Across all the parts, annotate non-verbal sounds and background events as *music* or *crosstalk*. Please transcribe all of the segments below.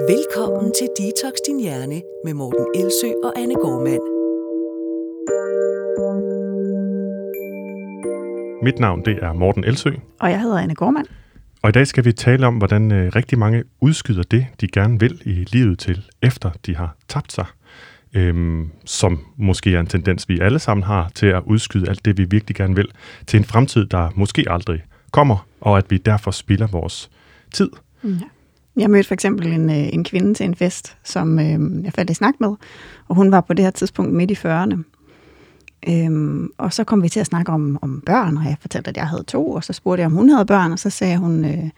Velkommen til Detox Din Hjerne med Morten Elsø og Anne Gormand. Mit navn det er Morten Elsø, Og jeg hedder Anne Gormand. og i dag skal vi tale om, hvordan øh, rigtig mange udskyder det, de gerne vil i livet til, efter de har tabt sig. Øhm, som måske er en tendens, vi alle sammen har til at udskyde alt det, vi virkelig gerne vil, til en fremtid, der måske aldrig kommer, og at vi derfor spilder vores tid. Ja. Jeg mødte for eksempel en, øh, en kvinde til en fest, som øh, jeg faldt i snak med, og hun var på det her tidspunkt midt i 40'erne. Øhm, og så kom vi til at snakke om, om børn, og jeg fortalte, at jeg havde to, og så spurgte jeg, om hun havde børn, og så sagde hun, øh,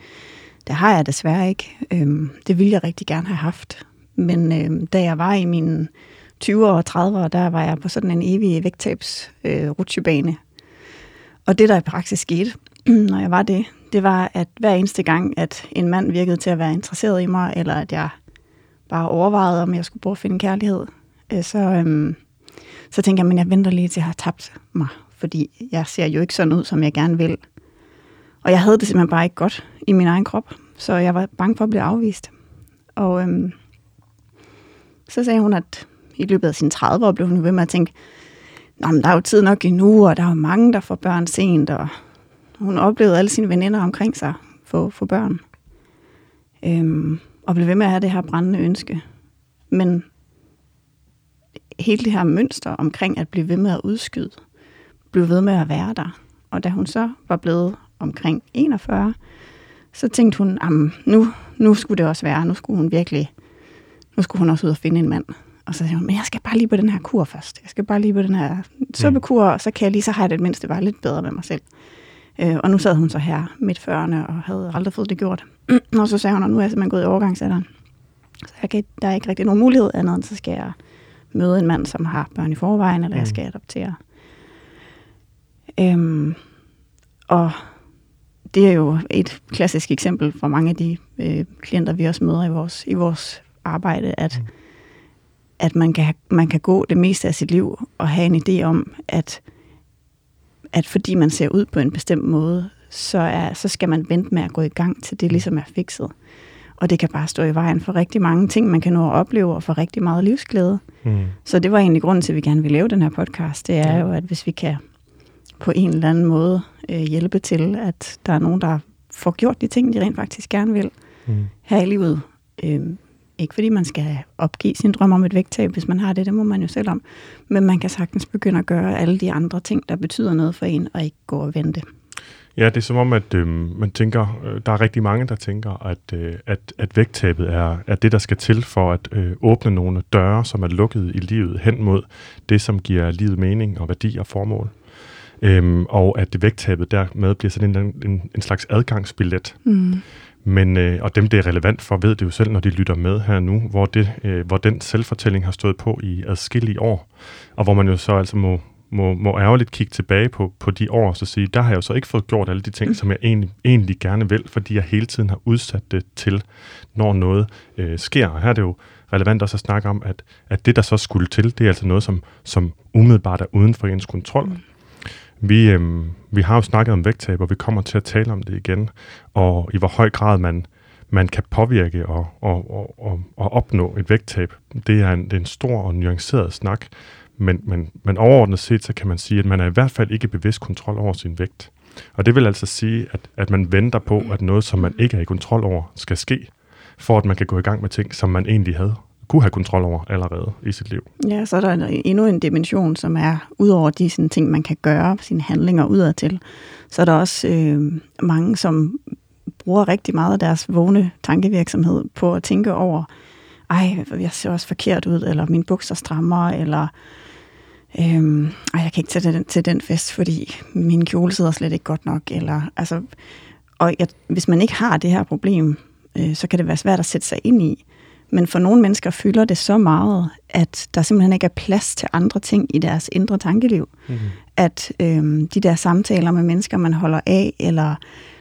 det har jeg desværre ikke. Øhm, det ville jeg rigtig gerne have haft. Men øh, da jeg var i mine 20'er og 30'er, der var jeg på sådan en evig vægttabs øh, rutsjebane. Og det, der i praksis skete, *clears throat* når jeg var det, det var, at hver eneste gang, at en mand virkede til at være interesseret i mig, eller at jeg bare overvejede, om jeg skulle prøve at finde kærlighed, øh, så, øhm, så tænkte jeg, at jeg venter lige til, jeg har tabt mig, fordi jeg ser jo ikke sådan ud, som jeg gerne vil. Og jeg havde det simpelthen bare ikke godt i min egen krop, så jeg var bange for at blive afvist. Og øhm, så sagde hun, at i løbet af sine 30 år blev hun ved med at tænke, Nå, men der er jo tid nok endnu, og der er jo mange, der får børn sent, og hun oplevede alle sine veninder omkring sig få, få børn. Øhm, og blev ved med at have det her brændende ønske. Men hele det her mønster omkring at blive ved med at udskyde, blev ved med at være der. Og da hun så var blevet omkring 41, så tænkte hun, at nu, nu skulle det også være, nu skulle hun virkelig, nu skulle hun også ud og finde en mand. Og så sagde hun, men jeg skal bare lige på den her kur først. Jeg skal bare lige på den her suppekur, og så kan jeg lige, så har jeg det mindste bare lidt bedre med mig selv. Øh, og nu sad hun så her midt 40'erne og havde aldrig fået det gjort. *clears throat* og så sagde hun, at nu er jeg simpelthen gået i overgangsalderen. Så jeg kan, der er ikke rigtig nogen mulighed andet, end så skal jeg møde en mand, som har børn i forvejen, eller jeg skal adoptere. Øhm, og det er jo et klassisk eksempel for mange af de øh, klienter, vi også møder i vores, i vores arbejde, at, mm. at man, kan, man kan gå det meste af sit liv og have en idé om, at, at fordi man ser ud på en bestemt måde, så, er, så skal man vente med at gå i gang, til det ligesom er fikset. Og det kan bare stå i vejen for rigtig mange ting, man kan nå at opleve, og for rigtig meget livsglæde. Mm. Så det var egentlig grunden til, at vi gerne vil lave den her podcast. Det er jo, at hvis vi kan på en eller anden måde øh, hjælpe til, at der er nogen, der får gjort de ting, de rent faktisk gerne vil Mm. her i livet. Øh, ikke fordi man skal opgive sin drøm om et vægttab, hvis man har det, det må man jo selv om. Men man kan sagtens begynde at gøre alle de andre ting, der betyder noget for en, og ikke gå og vente. Ja, det er som om, at øh, man tænker, øh, der er rigtig mange, der tænker, at, øh, at, at vægttabet er, er det, der skal til for at øh, åbne nogle døre, som er lukket i livet hen mod det, som giver livet mening og værdi og formål. Øhm, og at det vægttabet dermed bliver sådan en, en, en slags adgangsbillet. Mm. Men, øh, og dem, det er relevant for, ved det jo selv, når de lytter med her nu, hvor, det, øh, hvor den selvfortælling har stået på i adskillige år, og hvor man jo så altså må, må, må ærgerligt kigge tilbage på, på de år, og så sige, der har jeg jo så ikke fået gjort alle de ting, som jeg egentlig, egentlig gerne vil, fordi jeg hele tiden har udsat det til, når noget øh, sker. Og her er det jo relevant også at snakke om, at, at det, der så skulle til, det er altså noget, som, som umiddelbart er uden for ens kontrol. Mm. Vi, øhm, vi har jo snakket om vægttab, og vi kommer til at tale om det igen, og i hvor høj grad man, man kan påvirke og, og, og, og, og opnå et vægttab. Det er, en, det er en stor og nuanceret snak, men, men, men overordnet set, så kan man sige, at man er i hvert fald ikke bevidst kontrol over sin vægt. Og det vil altså sige, at, at man venter på, at noget, som man ikke er i kontrol over, skal ske, for at man kan gå i gang med ting, som man egentlig havde kunne have kontrol over allerede i sit liv. Ja, så er der en- endnu en dimension, som er, ud over de sådan, ting, man kan gøre, sine handlinger udadtil, så er der også øh, mange, som bruger rigtig meget af deres vågne tankevirksomhed på at tænke over, ej, jeg ser også forkert ud, eller mine bukser strammer, eller øhm, ej, jeg kan ikke tage den, til den fest, fordi min kjole sidder slet ikke godt nok. Eller, altså, og jeg, hvis man ikke har det her problem, øh, så kan det være svært at sætte sig ind i. Men for nogle mennesker fylder det så meget, at der simpelthen ikke er plads til andre ting i deres indre tankeliv. Mm-hmm. At øhm, de der samtaler med mennesker, man holder af, eller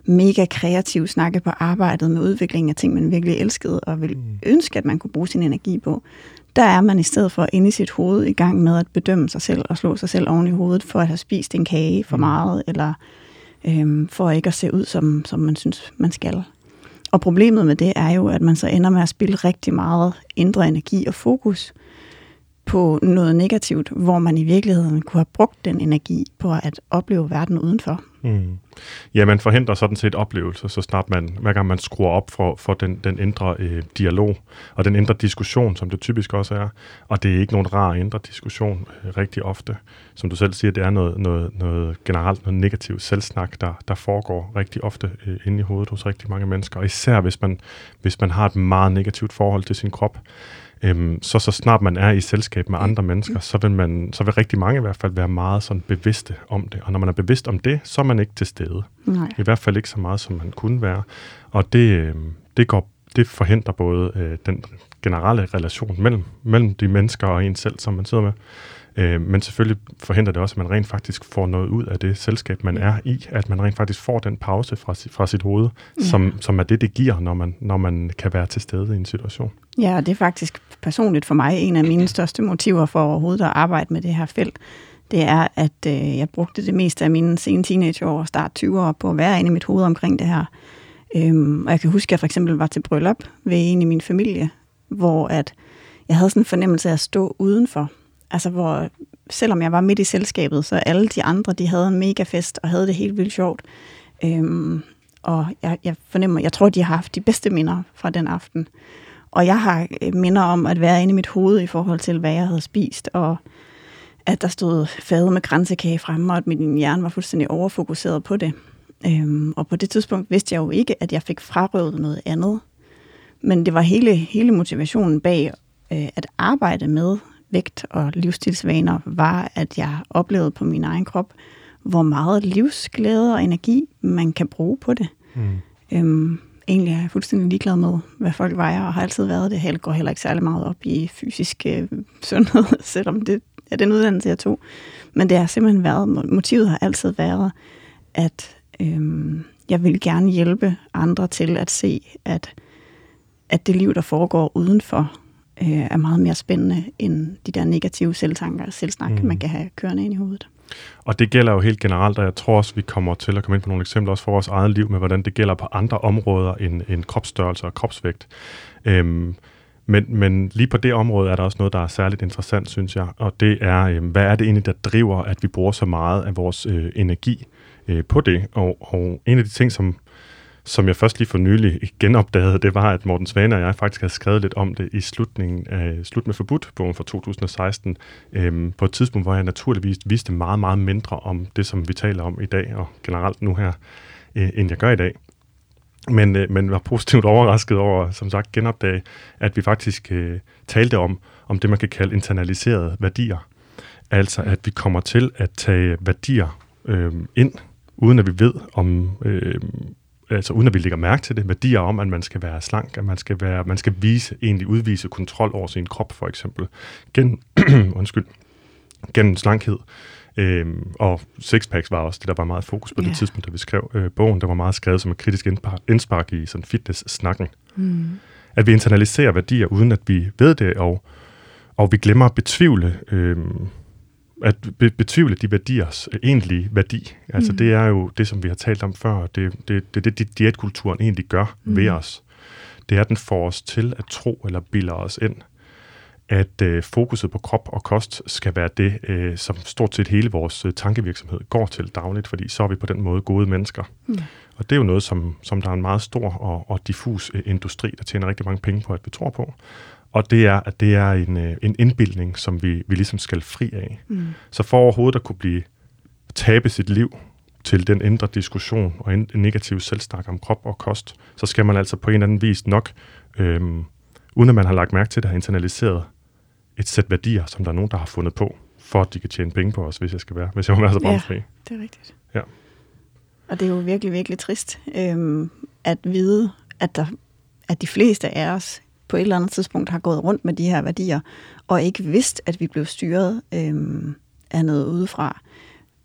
mega kreativ snakke på arbejdet med udvikling af ting, man virkelig elskede og ville Mm. ønske, at man kunne bruge sin energi på, der er man i stedet for inde i sit hoved i gang med at bedømme sig selv og slå sig selv oven i hovedet for at have spist en kage for Mm. meget, eller øhm, for ikke at se ud, som, som man synes, man skal. Og problemet med det er jo, at man så ender med at spille rigtig meget indre energi og fokus på noget negativt, hvor man i virkeligheden kunne have brugt den energi på at opleve verden udenfor. Mm. Ja, man forhindrer sådan set oplevelser, så snart man, hver gang man skruer op for, for den, den indre øh, dialog, og den indre diskussion, som det typisk også er. Og det er ikke nogen rar indre diskussion øh, rigtig ofte. Som du selv siger, det er noget, noget, noget generelt noget negativt selvsnak, der, der foregår rigtig ofte øh, inde i hovedet hos rigtig mange mennesker. Og især hvis man, hvis man har et meget negativt forhold til sin krop øhm, så så snart man er i selskab med andre mennesker, så vil, man, så vil rigtig mange i hvert fald være meget sådan bevidste om det. Og når man er bevidst om det, så er man ikke til stede. Nej. I hvert fald ikke så meget, som man kunne være. Og det, øh, det, går, det forhindrer både øh, den generelle relation mellem, mellem de mennesker og en selv, som man sidder med, Øh, men selvfølgelig forhindrer det også, at man rent faktisk får noget ud af det selskab, man er i, at man rent faktisk får den pause fra, fra sit hoved, ja. som, som er det, det giver, når man, når man kan være til stede i en situation. Ja, og det er faktisk personligt for mig en af mine største motiver for overhovedet at arbejde med det her felt. Det er, at øh, jeg brugte det meste af mine sene teenageår og start 20'ere på at være inde i mit hoved omkring det her. Øhm, og jeg kan huske, at jeg for eksempel var til bryllup ved en i min familie, hvor at jeg havde sådan en fornemmelse af at stå udenfor. Altså hvor, selvom jeg var midt i selskabet, så alle de andre, de havde en mega fest og havde det helt vildt sjovt. Øhm, og jeg, jeg fornemmer, jeg tror, de har haft de bedste minder fra den aften. Og jeg har øh, minder om at være inde i mit hoved i forhold til, hvad jeg havde spist, og at der stod fade med kransekage fremme, og at min hjerne var fuldstændig overfokuseret på det. Øhm, og på det tidspunkt vidste jeg jo ikke, at jeg fik frarøvet noget andet. Men det var hele, hele motivationen bag øh, at arbejde med vægt og livsstilsvaner, var, at jeg oplevede på min egen krop, hvor meget livsglæde og energi man kan bruge på det. Mm. Øhm, egentlig er jeg fuldstændig ligeglad med, hvad folk vejer, og har altid været det. Jeg går heller ikke særlig meget op i fysisk øh, *laughs* sundhed, selvom det er den uddannelse, jeg tog. Men det har simpelthen været, motivet har altid været, at øhm, jeg vil gerne hjælpe andre til at se, at, at det liv, der foregår udenfor, øh, er meget mere spændende end de der negative selvtanker og selvsnak, mm. man kan have kørende ind i hovedet. Og det gælder jo helt generelt, og jeg tror også, vi kommer til at komme ind på nogle eksempler også for vores eget liv med, hvordan det gælder på andre områder end, end kropsstørrelse og kropsvægt. Øhm, men, men lige på det område er der også noget, der er særligt interessant, synes jeg, og det er, øh, hvad er det egentlig, der driver, at vi bruger så meget af vores øh, energi øh, på det? Og, og en af de ting, som som jeg først lige for nylig genopdagede, det var, at Morten Svane og jeg faktisk havde skrevet lidt om det i slutningen af Slut med Forbudt, bogen fra 2016, øhm, på et tidspunkt, hvor jeg naturligvis vidste meget, meget mindre om det, som vi taler om i dag, og generelt nu her, øh, end jeg gør i dag. Men, øh, men var positivt *laughs* overrasket over, som sagt, genopdage, at vi faktisk øh, talte om, om det, man kan kalde internaliserede værdier. Altså, at vi kommer til at tage værdier øh, ind, uden at vi ved, om, øh, altså uden at vi lægger mærke til det, værdier om, at man skal være slank, at man skal, være, man skal vise, egentlig udvise kontrol over sin krop, for eksempel, gennem, *clears throat* undskyld, gennem slankhed. Øhm, og sixpacks var også det, der var meget fokus på yeah. det tidspunkt, da vi skrev øh, bogen. Der var meget skrevet som et kritisk indspark i sådan fitness-snakken. Mm. At vi internaliserer værdier, uden at vi ved det, og, og vi glemmer at betvivle øh, at be- betvivle de værdiers øh, egentlige værdi. Altså mm. det er jo det, som vi har talt om før. Det er det, det, det, det, diætkulturen egentlig gør mm. ved os. Det er, at den får os til at tro eller bilder os ind, at øh, fokuset på krop og kost skal være det, øh, som stort set hele vores øh, tankevirksomhed går til dagligt, fordi så er vi på den måde gode mennesker. Mm. Og det er jo noget, som, som der er en meget stor og, og diffus øh, industri, der tjener rigtig mange penge på, at vi tror på. Og det er, at det er en, øh, en indbildning, som vi, vi ligesom skal fri af. Mm. Så for overhovedet at kunne blive tabe sit liv til den indre diskussion og en, en negativ selvsnak om krop og kost, så skal man altså på en eller anden vis nok, øhm, uden at man har lagt mærke til det, have internaliseret et sæt værdier, som der er nogen, der har fundet på, for at de kan tjene penge på os, hvis jeg skal være, hvis jeg må være så bramfri. Ja, det er rigtigt. Ja. Og det er jo virkelig, virkelig trist øhm, at vide, at, der, at de fleste af os på et eller andet tidspunkt har gået rundt med de her værdier, og ikke vidst, at vi blev styret øhm, af noget udefra.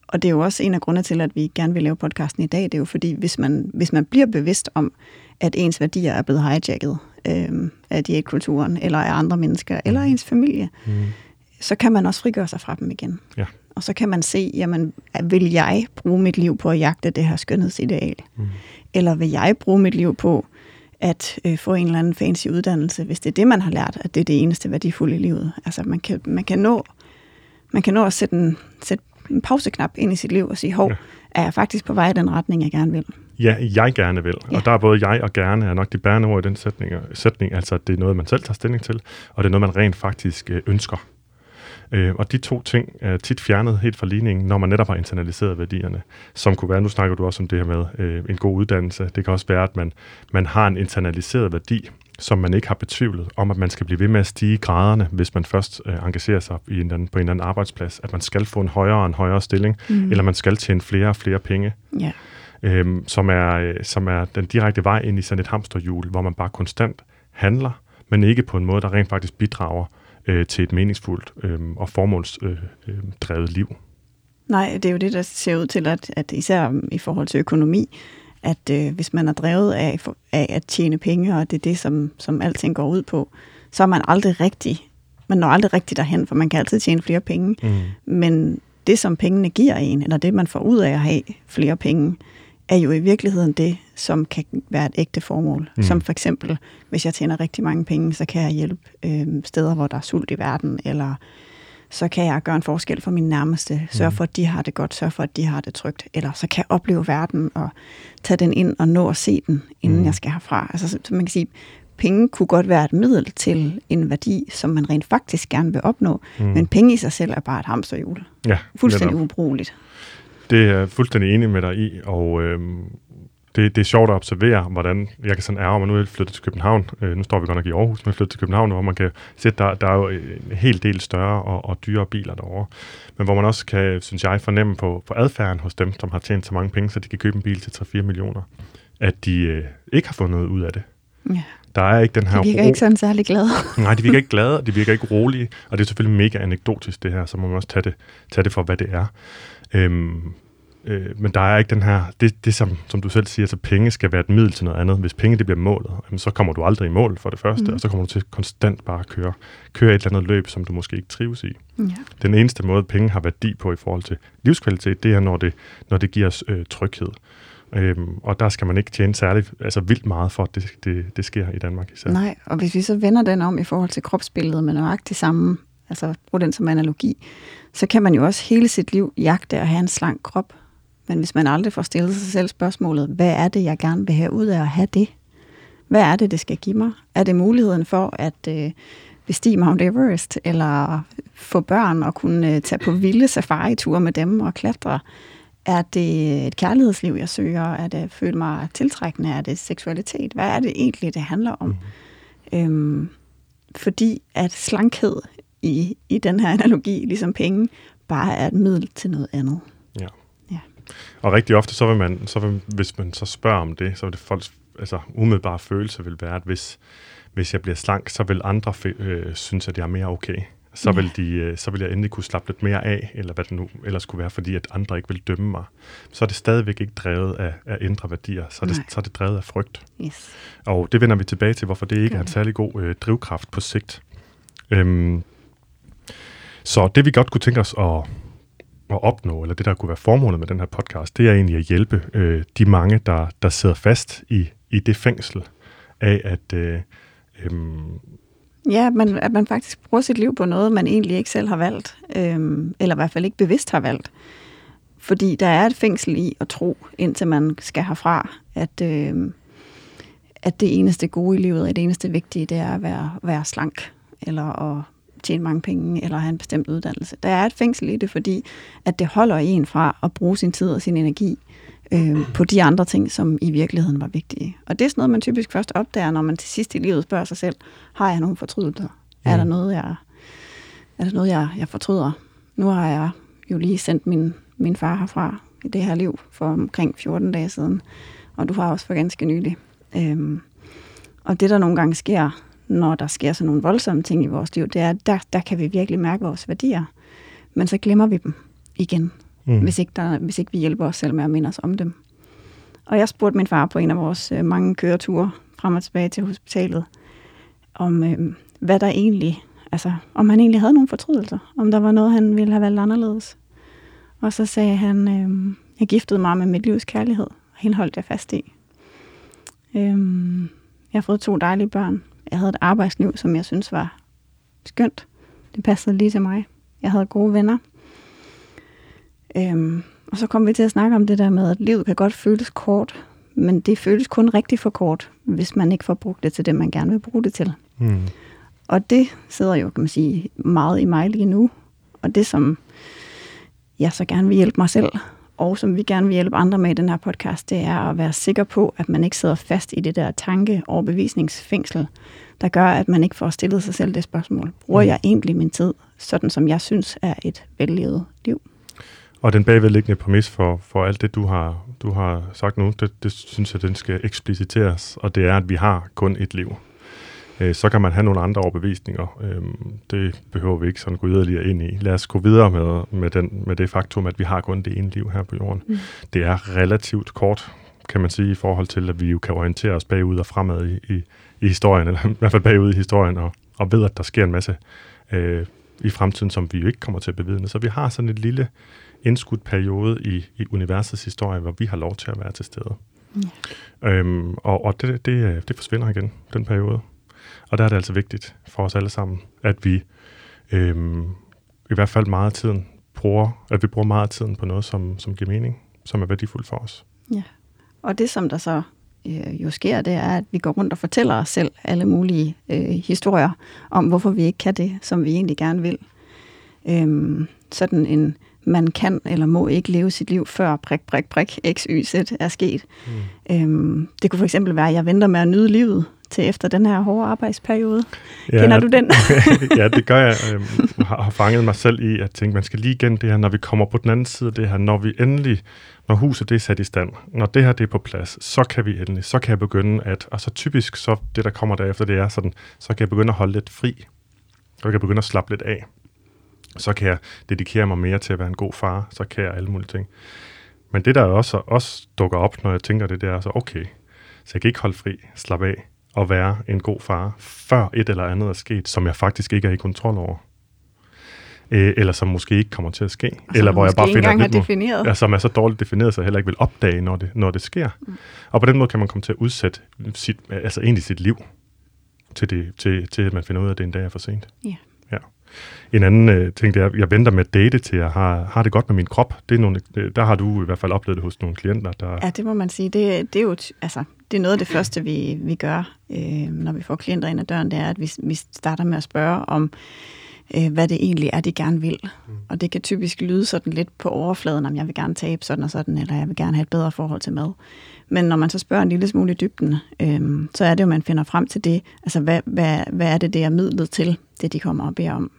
Og det er jo også en af grundene til, at vi gerne vil lave podcasten i dag. Det er jo fordi, hvis man, hvis man bliver bevidst om, at ens værdier er blevet hijacket øhm, af diætkulturen, eller af andre mennesker, mm. eller ens familie, mm. så kan man også frigøre sig fra dem igen. Ja. Og så kan man se, jamen, vil jeg bruge mit liv på at jagte det her skønhedsideal? Mm. Eller vil jeg bruge mit liv på at øh, få en eller anden fancy uddannelse, hvis det er det, man har lært, at det er det eneste værdifulde i livet. Altså man kan, man kan, nå, man kan nå at sætte en, sætte en pauseknap ind i sit liv og sige, hov, ja. er jeg faktisk på vej i den retning, jeg gerne vil? Ja, jeg gerne vil. Ja. Og der er både jeg og gerne er nok de bærende ord i den sætning, sætning. Altså, det er noget, man selv tager stilling til, og det er noget, man rent faktisk øh, ønsker. Øh, og de to ting er tit fjernet helt fra ligningen, når man netop har internaliseret værdierne, som kunne være, nu snakker du også om det her med øh, en god uddannelse, det kan også være, at man, man har en internaliseret værdi, som man ikke har betvivlet, om at man skal blive ved med at stige graderne, hvis man først øh, engagerer sig i en anden, på en eller anden arbejdsplads, at man skal få en højere og en højere stilling, mm. eller man skal tjene flere og flere penge. Ja. Øhm, som, er, øh, som er den direkte vej ind i sådan et hamsterhjul, hvor man bare konstant handler, men ikke på en måde, der rent faktisk bidrager øh, til et meningsfuldt øh, og formålsdrevet øh, øh, liv. Nej, det er jo det, der ser ud til, at, at især i forhold til økonomi, at øh, hvis man er drevet af, af at tjene penge, og det er det, som, som alting går ud på, så er man aldrig rigtig, man når aldrig rigtig derhen, for man kan altid tjene flere penge. Mm. Men det, som pengene giver en, eller det, man får ud af at have flere penge, er jo i virkeligheden det, som kan være et ægte formål. Mm. Som for eksempel, hvis jeg tjener rigtig mange penge, så kan jeg hjælpe øh, steder, hvor der er sult i verden, eller så kan jeg gøre en forskel for mine nærmeste, sørge mm. for, at de har det godt, sørge for, at de har det trygt, eller så kan jeg opleve verden og tage den ind og nå at se den, inden mm. jeg skal herfra. Altså, så, man kan sige, penge kunne godt være et middel til en værdi, som man rent faktisk gerne vil opnå, mm. men penge i sig selv er bare et hamsterhjul. Ja, Fuldstændig ubrugeligt. Det er jeg fuldstændig enig med dig i, og øhm, det, det er sjovt at observere, hvordan jeg kan sådan ærge mig, nu er flyttet til København, øh, nu står vi godt nok i Aarhus, men flyttet til København, hvor man kan se, at der, der er jo en hel del større og, og dyre biler derovre, men hvor man også kan, synes jeg, fornemme på, på adfærden hos dem, som har tjent så mange penge, så de kan købe en bil til 3-4 millioner, at de øh, ikke har fået noget ud af det. Ja. Der er ikke den her De virker ro. ikke sådan særlig glade. *laughs* Nej, de virker ikke glade, og de virker ikke rolige, og det er selvfølgelig mega anekdotisk det her, så må man også tage det, tage det for, hvad det er. Øhm, Øh, men der er ikke den her, det, det som, som du selv siger, så penge skal være et middel til noget andet. Hvis penge det bliver målet, jamen, så kommer du aldrig i mål for det første, mm. og så kommer du til konstant bare at køre, køre et eller andet løb, som du måske ikke trives i. Ja. Den eneste måde, penge har værdi på i forhold til livskvalitet, det er, når det, når det giver os øh, tryghed. Øhm, og der skal man ikke tjene særligt, altså vildt meget for, at det, det, det sker i Danmark især. Nej, og hvis vi så vender den om i forhold til kropsbilledet med nøjagtigt samme, altså brug den som analogi, så kan man jo også hele sit liv jagte at have en slank krop. Men hvis man aldrig får stillet sig selv spørgsmålet, hvad er det, jeg gerne vil have ud af at have det? Hvad er det, det skal give mig? Er det muligheden for at øh, bestige Mount Everest, eller få børn og kunne øh, tage på vilde safari-ture med dem og klatre? Er det et kærlighedsliv, jeg søger? Er det at føle mig tiltrækkende? Er det seksualitet? Hvad er det egentlig, det handler om? Mm. Øhm, fordi at slankhed i, i den her analogi, ligesom penge, bare er et middel til noget andet. Ja. Og rigtig ofte, så vil man, så vil, hvis man så spørger om det, så vil det folks altså, umiddelbare følelse vil være, at hvis, hvis jeg bliver slank, så vil andre øh, synes, at jeg er mere okay. Så, vil de, øh, så vil jeg endelig kunne slappe lidt mere af, eller hvad det nu ellers kunne være, fordi at andre ikke vil dømme mig. Så er det stadigvæk ikke drevet af, af indre værdier, så er, det, så er det drevet af frygt. Yes. Og det vender vi tilbage til, hvorfor det ikke er en særlig god øh, drivkraft på sigt. Øhm, så det vi godt kunne tænke os at, at opnå, eller det der kunne være formålet med den her podcast, det er egentlig at hjælpe øh, de mange, der, der sidder fast i, i det fængsel af, at... Øh, øh, Ja, men at man faktisk bruger sit liv på noget, man egentlig ikke selv har valgt, øhm, eller i hvert fald ikke bevidst har valgt. Fordi der er et fængsel i at tro, indtil man skal herfra, at, øhm, at det eneste gode i livet, og det eneste vigtige, det er at være, være slank, eller at tjene mange penge eller have en bestemt uddannelse. Der er et fængsel i det, fordi at det holder en fra at bruge sin tid og sin energi øh, på de andre ting, som i virkeligheden var vigtige. Og det er sådan noget, man typisk først opdager, når man til sidst i livet spørger sig selv, har jeg nogen fortrydelser? Ja. Er der noget, jeg, er der noget, jeg, jeg fortryder? Nu har jeg jo lige sendt min, min far herfra i det her liv for omkring 14 dage siden, og du har også for ganske nylig. Øhm, og det, der nogle gange sker, når der sker sådan nogle voldsomme ting i vores liv, det er, der, der kan vi virkelig mærke vores værdier. Men så glemmer vi dem igen, mm. hvis, ikke der, hvis ikke vi hjælper os selv med at minde os om dem. Og jeg spurgte min far på en af vores øh, mange køreture frem og tilbage til hospitalet, om øh, hvad der egentlig, altså om han egentlig havde nogle fortrydelser, om der var noget, han ville have valgt anderledes. Og så sagde han, øh, jeg giftede mig med mit livs kærlighed, og hende holdt jeg fast i. Øh, Jeg har fået to dejlige børn. Jeg havde et arbejdsliv, som jeg synes var skønt. Det passede lige til mig. Jeg havde gode venner. Øhm, og så kom vi til at snakke om det der med, at livet kan godt føles kort, men det føles kun rigtig for kort, hvis man ikke får brugt det til det, man gerne vil bruge det til. Mm. Og det sidder jo, kan man sige, meget i mig lige nu. Og det, som jeg så gerne vil hjælpe mig selv, og som vi gerne vil hjælpe andre med i den her podcast, det er at være sikker på, at man ikke sidder fast i det der tanke- og bevisningsfængsel, der gør, at man ikke får stillet sig selv det spørgsmål. Bruger jeg egentlig min tid, sådan som jeg synes er et vellevet liv? Og den bagvedliggende præmis for, for alt det, du har, du har sagt nu, det, det synes jeg, den skal ekspliciteres, og det er, at vi har kun et liv. Øh, så kan man have nogle andre overbevisninger. Øh, det behøver vi ikke sådan gå yderligere ind i. Lad os gå videre med, med, den, med det faktum, at vi har kun det ene liv her på jorden. Mm. Det er relativt kort, kan man sige, i forhold til, at vi jo kan orientere os bagud og fremad i, i, i historien, eller *laughs* i hvert fald bagud i historien, og, og ved, at der sker en masse øh, i fremtiden, som vi jo ikke kommer til at bevidne. Så vi har sådan et lille indskudt periode i, i universets historie, hvor vi har lov til at være til stede. Ja. Øhm, og og det, det, det forsvinder igen, den periode. Og der er det altså vigtigt for os alle sammen, at vi øhm, i hvert fald meget af tiden bruger, at vi bruger meget af tiden på noget, som, som giver mening, som er værdifuldt for os. Ja, og det som der så øh, jo sker, det er, at vi går rundt og fortæller os selv alle mulige øh, historier om, hvorfor vi ikke kan det, som vi egentlig gerne vil. Øhm, sådan en man kan eller må ikke leve sit liv før prik, prik, prik, x, y, z er sket. Mm. Øhm, det kunne for eksempel være, at jeg venter med at nyde livet til efter den her hårde arbejdsperiode. Ja, Kender du den? *laughs* ja, det gør jeg. *laughs* Jeg øhm, har, har fanget mig selv i at tænke, man skal lige igen det her, når vi kommer på den anden side af det her, når vi endelig, når huset det er sat i stand, når det her det er på plads, så kan vi endelig, så kan jeg begynde at, og så typisk så det, der kommer derefter, det er sådan, så kan jeg begynde at holde lidt fri. Så kan jeg begynde at slappe lidt af så kan jeg dedikere mig mere til at være en god far, så kan jeg alle mulige ting. Men det, der også, også dukker op, når jeg tænker det, det er så, okay, så jeg kan ikke holde fri, slappe af og være en god far, før et eller andet er sket, som jeg faktisk ikke er i kontrol over. Øh, eller som måske ikke kommer til at ske. Og eller hvor jeg bare finder lidt defineret. Ja, som er så dårligt defineret, så jeg heller ikke vil opdage, når det, når det sker. Mm. Og på den måde kan man komme til at udsætte sit, altså egentlig sit liv til, det, til, til, at man finder ud af, at det en dag er for sent. Ja. En anden øh, ting, det er, jeg venter med at date til, jeg har, har det godt med min krop. Det er nogle, øh, der har du i hvert fald oplevet det hos nogle klienter. Der... Ja, det må man sige. Det, det er jo altså, det er noget af det første, vi, vi gør, øh, når vi får klienter ind ad døren, det er, at vi, vi starter med at spørge om, øh, hvad det egentlig er, de gerne vil. Mm. Og det kan typisk lyde sådan lidt på overfladen, om jeg vil gerne tabe sådan og sådan, eller jeg vil gerne have et bedre forhold til mad. Men når man så spørger en lille smule i dybden, øh, så er det jo, man finder frem til det. Altså, hvad, hvad, hvad er det, det er midlet til, det de kommer og beder om?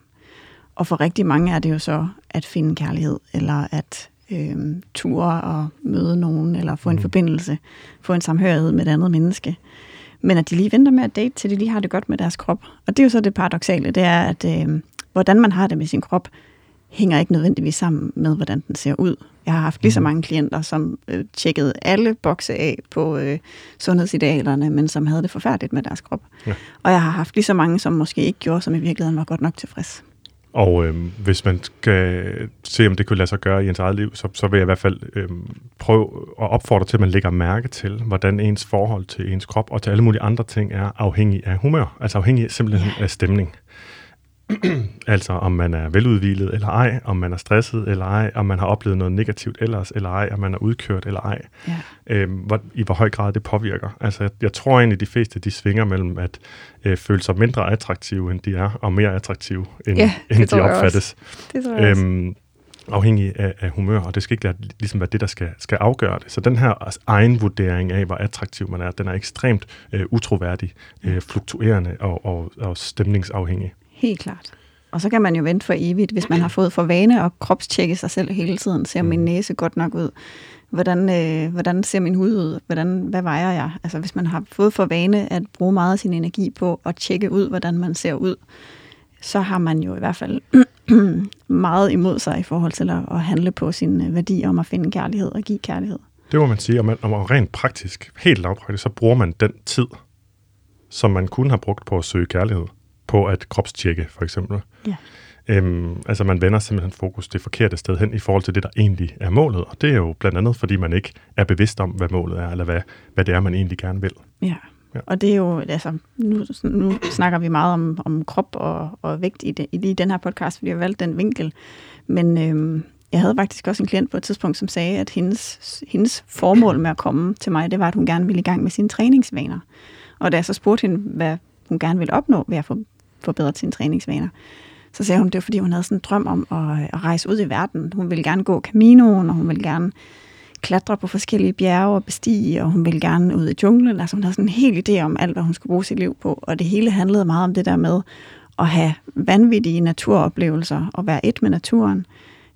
Og for rigtig mange er det jo så at finde kærlighed, eller at øh, ture og møde nogen, eller få en mm. forbindelse, få en samhørighed med et andet menneske. Men at de lige venter med at date, til de lige har det godt med deres krop. Og det er jo så det paradoxale, det er, at øh, hvordan man har det med sin krop, hænger ikke nødvendigvis sammen med, hvordan den ser ud. Jeg har haft lige så mm. mange klienter, som øh, tjekkede alle bokse af på øh, sundhedsidealerne, men som havde det forfærdeligt med deres krop. Ja. Og jeg har haft lige så mange, som måske ikke gjorde, som i virkeligheden var godt nok tilfreds. Og øh, hvis man skal se, om det kunne lade sig gøre i ens eget liv, så, så vil jeg i hvert fald øh, prøve at opfordre til, at man lægger mærke til, hvordan ens forhold til ens krop og til alle mulige andre ting er afhængig af humør. Altså afhængig simpelthen af stemning. *clears throat* altså om man er veludvilet eller ej, om man er stresset eller ej, om man har oplevet noget negativt ellers eller ej, om man er udkørt eller ej. Ja. Øhm, hvor, I hvor høj grad det påvirker. Altså jeg, jeg tror egentlig, de fleste de svinger mellem at øh, føle sig mindre attraktive, end de er, og mere attraktive, end, ja, *laughs* end de opfattes. Det tror jeg øhm, afhængig af, af humør, og det skal ikke ligesom være det, der skal, skal afgøre det. Så den her egen vurdering af, hvor attraktiv man er, den er ekstremt øh, utroværdig, øh, fluktuerende og, og, og stemningsafhængig. Helt klart. Og så kan man jo vente for evigt, hvis man har fået for vane at kropstjekke sig selv hele tiden. Ser min mm. næse godt nok ud? Hvordan, øh, hvordan ser min hud ud? Hvordan, hvad vejer jeg? Altså hvis man har fået for vane at bruge meget af sin energi på at tjekke ud, hvordan man ser ud, så har man jo i hvert fald *clears throat* meget imod sig i forhold til at, at handle på sin øh, værdi om at finde kærlighed og give kærlighed. Det må man sige, og, man, og rent praktisk, helt lavpraktisk, så bruger man den tid, som man kunne have brugt på at søge kærlighed på at kropstjekke, for eksempel. Ja. Øhm, altså man vender simpelthen fokus det forkerte sted hen i forhold til det, der egentlig er målet. Og det er jo blandt andet, fordi man ikke er bevidst om, hvad målet er, eller hvad, hvad det er, man egentlig gerne vil. Ja, Ja. Og det er jo, altså, nu, nu snakker vi meget om, om krop og, og vægt i, det, i lige den her podcast, fordi jeg har valgt den vinkel. Men øhm, jeg havde faktisk også en klient på et tidspunkt, som sagde, at hendes, hendes formål med at komme til mig, det var, at hun gerne ville i gang med sine træningsvaner. Og da jeg så spurgte hende, hvad hun gerne ville opnå ved at få forbedret sine træningsvaner, så sagde hun, det var fordi, hun havde sådan en drøm om at, at rejse ud i verden. Hun ville gerne gå Caminoen, og hun ville gerne klatre på forskellige bjerge og bestige, og hun ville gerne ud i junglen. Altså hun havde sådan en hel idé om alt, hvad hun skulle bruge sit liv på. Og det hele handlede meget om det der med at have vanvittige naturoplevelser og være et med naturen.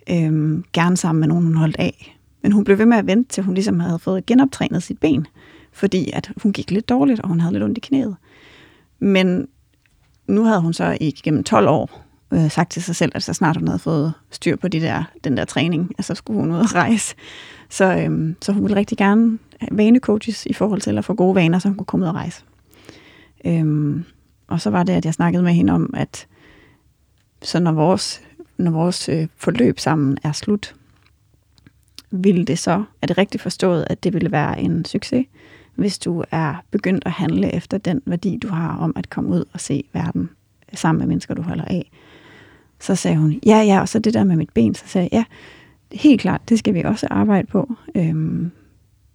Øhm, gerne sammen med nogen, hun holdt af. Men hun blev ved med at vente, til hun ligesom havde fået genoptrænet sit ben. Fordi at hun gik lidt dårligt, og hun havde lidt ondt i knæet. Men nu havde hun så igennem 12 år øh, sagt til sig selv, at så snart hun havde fået styr på de der, den der træning, så skulle hun ud og rejse. Så, øh, så hun ville rigtig gerne have vanecoaches i forhold til at få gode vaner, så hun kunne komme ud og rejse. Øh, og så var det, at jeg snakkede med hende om, at så når vores, når vores øh, forløb sammen er slut, ville det så, er det rigtigt forstået, at det ville være en succes, hvis du er begyndt at handle efter den værdi, du har om at komme ud og se verden sammen med mennesker, du holder af. Så sagde hun, ja, ja, og så det der med mit ben, så sagde jeg, ja, helt klart, det skal vi også arbejde på. Øhm,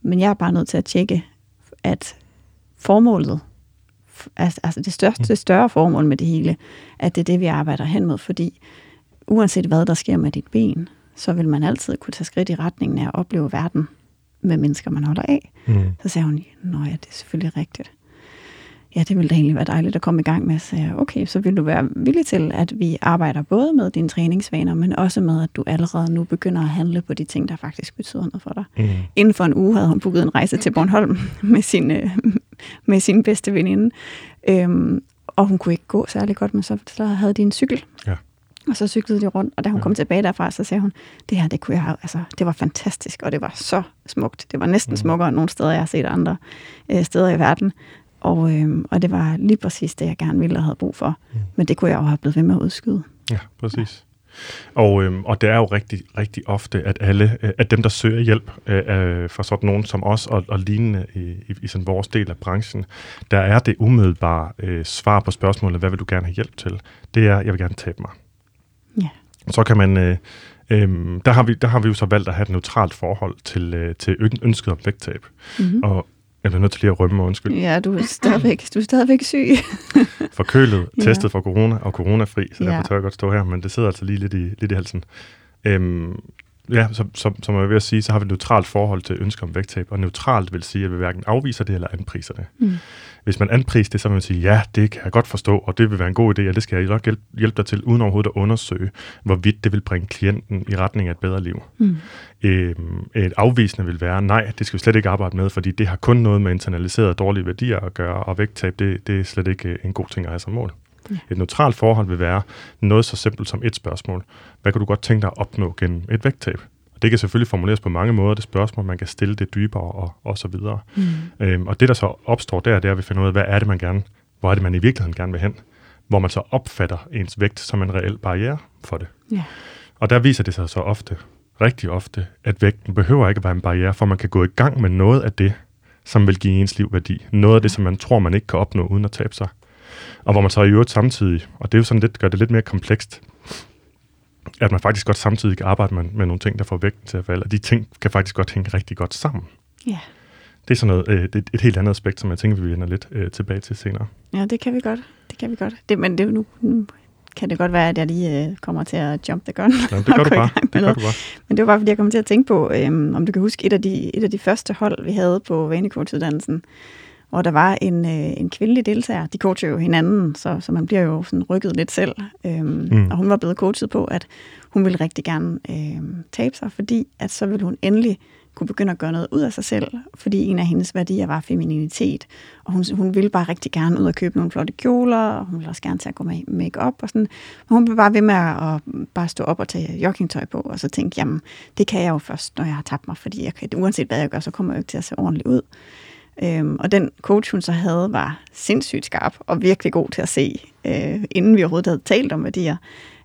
men jeg er bare nødt til at tjekke, at formålet, altså, altså det, største, det større formål med det hele, at det er det, vi arbejder hen mod, fordi uanset hvad der sker med dit ben, så vil man altid kunne tage skridt i retningen af at opleve verden med mennesker, man holder af. Mm. Så sagde hun, nå ja, det er selvfølgelig rigtigt ja, det ville da egentlig være dejligt at komme i gang med. Så jeg, okay, så vil du være villig til, at vi arbejder både med dine træningsvaner, men også med, at du allerede nu begynder at handle på de ting, der faktisk betyder noget for dig. Mm. Inden for en uge havde hun booket en rejse til Bornholm *laughs* med sin, øh, med sin bedste veninde. Øhm, og hun kunne ikke gå særlig godt, men så, havde de en cykel. Ja. Og så cyklede de rundt, og da hun ja. kom tilbage derfra, så sagde hun, det her, det kunne jeg have, altså, det var fantastisk, og det var så smukt. Det var næsten mm. smukkere end nogle steder, jeg har set andre øh, steder i verden. Og, øh, og det var lige præcis det, jeg gerne ville og havde brug for. Mm. Men det kunne jeg jo have blevet ved med at udskyde. Ja, præcis. Og, øhm, og det er jo rigtig, rigtig ofte, at alle, øh, at dem, der søger hjælp øh, for sådan nogen som os og, og lignende i, i, i sådan vores del af branchen, der er det umiddelbare øh, svar på spørgsmålet, hvad vil du gerne have hjælp til? Det er, jeg vil gerne tabe mig. Så kan man, øh, øh, der, har vi, der har vi jo så valgt at have et neutralt forhold til, øh, til ønsket om vægttab. Mm-hmm. Og jeg bliver nødt til lige at rømme mig, undskyld. Ja, du er stadigvæk, du er stadigvæk syg. *laughs* Forkølet, ja. testet for corona og coronafri, så ja. derfor tør jeg godt stå her, men det sidder altså lige lidt i, lidt i halsen. Øhm, ja, så, så, som jeg vil at sige, så har vi et neutralt forhold til ønsker om vægttab, og neutralt vil sige, at vi hverken afviser det eller anpriser det. Mm. Hvis man anpriser det, så vil man sige, ja, det kan jeg godt forstå, og det vil være en god idé, og det skal jeg nok hjælpe, hjælpe dig til, uden overhovedet at undersøge, hvorvidt det vil bringe klienten i retning af et bedre liv. Mm. Øhm, et afvisende vil være, nej, det skal vi slet ikke arbejde med, fordi det har kun noget med internaliserede dårlige værdier at gøre, og vægttab, det, det er slet ikke en god ting at have som mål. Ja. Et neutralt forhold vil være noget så simpelt som et spørgsmål. Hvad kan du godt tænke dig at opnå gennem et vægttab? Det kan selvfølgelig formuleres på mange måder, det spørgsmål, man kan stille det dybere og, og så videre. Mm. Øhm, og det, der så opstår der, det er, at vi finder ud af, hvad er det, man gerne, hvor er det, man i virkeligheden gerne vil hen? Hvor man så opfatter ens vægt som en reel barriere for det. Ja. Og der viser det sig så ofte, rigtig ofte, at vægten behøver ikke at være en barriere, for man kan gå i gang med noget af det, som vil give ens liv værdi. Noget af det, som man tror, man ikke kan opnå uden at tabe sig. Og hvor man så i øvrigt samtidig, og det er jo sådan lidt, gør det lidt mere komplekst, at man faktisk godt samtidig kan arbejde med, med nogle ting, der får vægten til at falde, og de ting kan faktisk godt hænge rigtig godt sammen. Ja. Det er sådan noget, øh, det er et helt andet aspekt, som jeg tænker, vi vender lidt øh, tilbage til senere. Ja, det kan vi godt. Det kan vi godt. Det, men det, nu, nu kan det godt være, at jeg lige øh, kommer til at jump the gun. Ja, det gør *laughs* du bare. Det gør du bare. Men det var bare, fordi jeg kom til at tænke på, øh, om du kan huske et af de, et af de første hold, vi havde på vanecoach-uddannelsen, hvor der var en, øh, en kvindelig deltager. De coacher jo hinanden, så, så man bliver jo sådan rykket lidt selv. Øhm, mm. Og hun var blevet coachet på, at hun ville rigtig gerne øh, tabe sig, fordi at så ville hun endelig kunne begynde at gøre noget ud af sig selv, fordi en af hendes værdier var femininitet, og hun, hun ville bare rigtig gerne ud og købe nogle flotte kjoler, og hun ville også gerne til at gå med make-up og sådan. Men hun blev bare ved med at bare stå op og tage joggingtøj på, og så tænke, jamen, det kan jeg jo først, når jeg har tabt mig, fordi jeg kan, uanset hvad jeg gør, så kommer jeg jo ikke til at se ordentligt ud. Øhm, og den coach, hun så havde, var sindssygt skarp og virkelig god til at se, øh, inden vi overhovedet havde talt om værdier,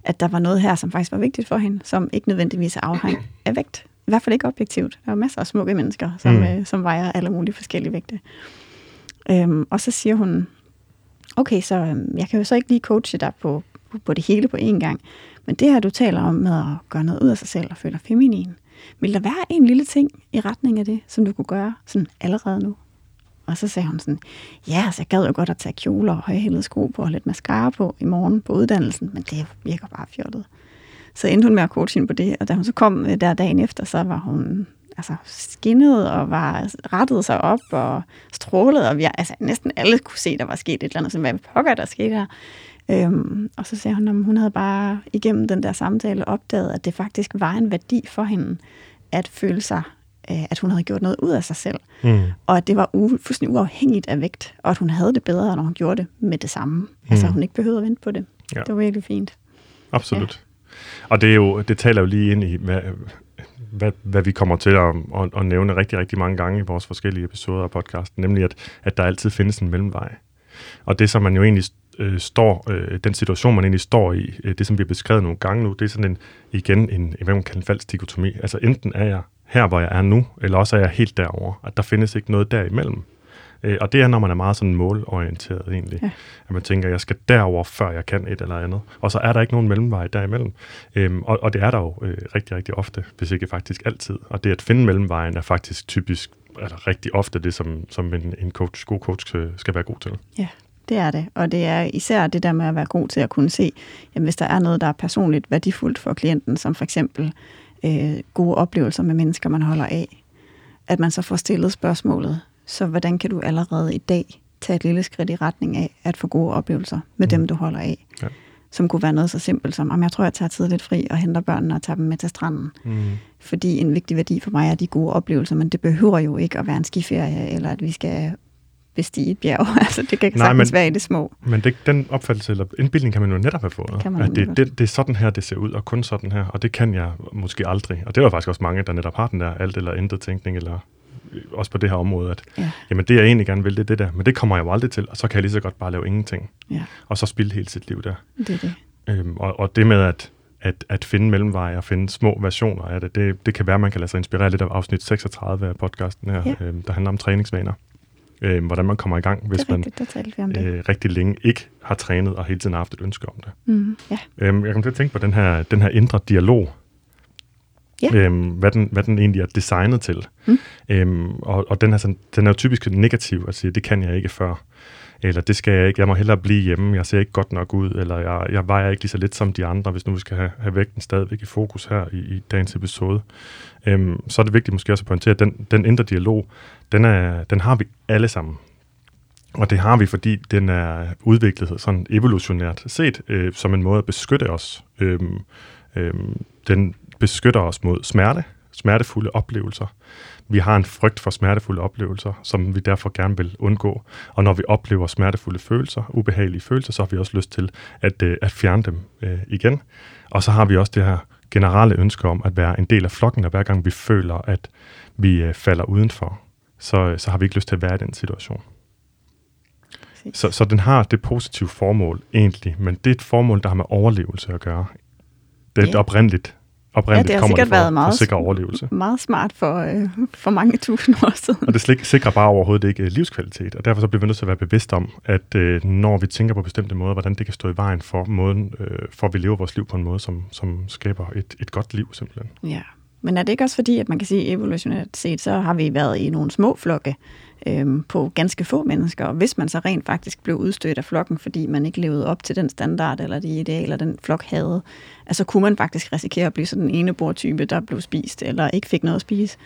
at der var noget her, som faktisk var vigtigt for hende, som ikke nødvendigvis afhæng af vægt. I hvert fald ikke objektivt. Der er masser af smukke mennesker, som, mm. øh, som vejer alle mulige forskellige vægte. Øhm, og så siger hun, okay, så øhm, jeg kan jo så ikke lige coache dig på, på, på det hele på én gang, men det her, du taler om med at gøre noget ud af sig selv og føle dig feminin, vil der være en lille ting i retning af det, som du kunne gøre sådan allerede nu? Og så sagde hun sådan, ja, så jeg gad jo godt at tage kjoler og højhælede sko på og lidt mascara på i morgen på uddannelsen, men det virker bare fjollet. Så endte hun med at coache hende på det, og da hun så kom øh, der dagen efter, så var hun altså, skinnet og var altså, rettet sig op og strålede, og vi, altså, næsten alle kunne se, der var sket et eller andet, som hvad pokker der skete her. Øhm, og så sagde hun, at hun havde bare igennem den der samtale opdaget, at det faktisk var en værdi for hende at føle sig, øh, at hun havde gjort noget ud af sig selv. Mm. Og at det var u- fuldstændig uafhængigt af vægt, og at hun havde det bedre, når hun gjorde det med det samme. Mm. Altså hun ikke behøvede at vente på det. Ja. Det var virkelig fint. Absolut. Ja. Og det, er jo, det taler jo lige ind i, hvad, hvad, hvad vi kommer til at, at, at nævne rigtig, rigtig mange gange i vores forskellige episoder af podcasten, nemlig at, at der altid findes en mellemvej. Og det, som man jo egentlig øh, står, øh, den situation, man egentlig står i, øh, det som vi har beskrevet nogle gange nu, det er sådan en, igen en, hvad man kalder en falsk dikotomi. Altså enten er jeg her, hvor jeg er nu, eller også er jeg helt derover. At der findes ikke noget derimellem. Øh, og det er, når man er meget sådan målorienteret egentlig. Ja. At man tænker, jeg skal derover før jeg kan et eller andet. Og så er der ikke nogen mellemvej derimellem. Øhm, og, og det er der jo øh, rigtig, rigtig ofte, hvis ikke faktisk altid. Og det at finde mellemvejen er faktisk typisk, altså rigtig ofte det, som, som en, en coach, god coach skal være god til. Ja, det er det. Og det er især det der med at være god til at kunne se, jamen, hvis der er noget, der er personligt værdifuldt for klienten, som for eksempel øh, gode oplevelser med mennesker, man holder af, at man så får stillet spørgsmålet, så hvordan kan du allerede i dag tage et lille skridt i retning af at få gode oplevelser med mm. dem, du holder af? Ja. Som kunne være noget så simpelt som, om jeg tror, jeg tager tidligt fri og henter børnene og tager dem med til stranden. Mm. Fordi en vigtig værdi for mig er de gode oplevelser, men det behøver jo ikke at være en skiferie, eller at vi skal bestige et bjerg. *laughs* altså, det kan Nej, sagtens men, være i det små. Men det, den opfattelse eller indbildning kan man jo netop have fået. Kan man at det, det, det er sådan her, det ser ud, og kun sådan her, og det kan jeg måske aldrig. Og det er der faktisk også mange, der netop har den der alt eller intet tænkning, eller også på det her område, at ja. jamen, det jeg egentlig gerne vil, det er det der, men det kommer jeg jo aldrig til, og så kan jeg lige så godt bare lave ingenting. Ja. Og så spille hele sit liv der. Det er det. Øhm, og, og det med at, at, at finde mellemveje og finde små versioner af det, det, det kan være, man kan lade sig inspirere lidt af afsnit 36 af podcasten her, ja. øhm, der handler om træningsvaner. Øhm, hvordan man kommer i gang, hvis rigtigt, man øh, rigtig længe ikke har trænet og hele tiden har haft et ønske om det. Mm, ja. øhm, jeg kommer til at tænke på den her, den her indre dialog, ja. øhm, hvad, den, hvad den egentlig er designet til. Mm. Øhm, og og den, er sådan, den er jo typisk negativ, at sige, det kan jeg ikke før. Eller det skal jeg ikke, jeg må hellere blive hjemme, jeg ser ikke godt nok ud, eller jeg, jeg vejer ikke lige så lidt som de andre, hvis nu vi skal have, have vægten stadigvæk i fokus her i, i dagens episode. Øhm, så er det vigtigt måske også at pointere, at den, den indre dialog, den, er, den har vi alle sammen. Og det har vi, fordi den er udviklet sådan evolutionært set øh, som en måde at beskytte os. Øhm, øhm, den beskytter os mod smerte, smertefulde oplevelser. Vi har en frygt for smertefulde oplevelser, som vi derfor gerne vil undgå. Og når vi oplever smertefulde følelser, ubehagelige følelser, så har vi også lyst til at, øh, at fjerne dem øh, igen. Og så har vi også det her generelle ønske om at være en del af flokken, og hver gang vi føler, at vi øh, falder udenfor, så, øh, så har vi ikke lyst til at være i den situation. Så, så den har det positive formål egentlig, men det er et formål, der har med overlevelse at gøre. Det er ja. oprindeligt oprindeligt ja, det har kommer sikkert det for, været meget, for sikker overlevelse. Meget smart for, øh, for mange tusind år siden. Og det sikrer bare overhovedet ikke øh, livskvalitet, og derfor så bliver vi nødt til at være bevidst om, at øh, når vi tænker på bestemte måder, hvordan det kan stå i vejen for måden, øh, for at vi lever vores liv på en måde, som, som skaber et, et godt liv simpelthen. Ja, men er det ikke også fordi, at man kan sige, evolutionært set, så har vi været i nogle små flokke øhm, på ganske få mennesker, og hvis man så rent faktisk blev udstødt af flokken, fordi man ikke levede op til den standard eller de idealer, den flok havde, altså kunne man faktisk risikere at blive sådan en enebordtype, der blev spist, eller ikke fik noget at spise.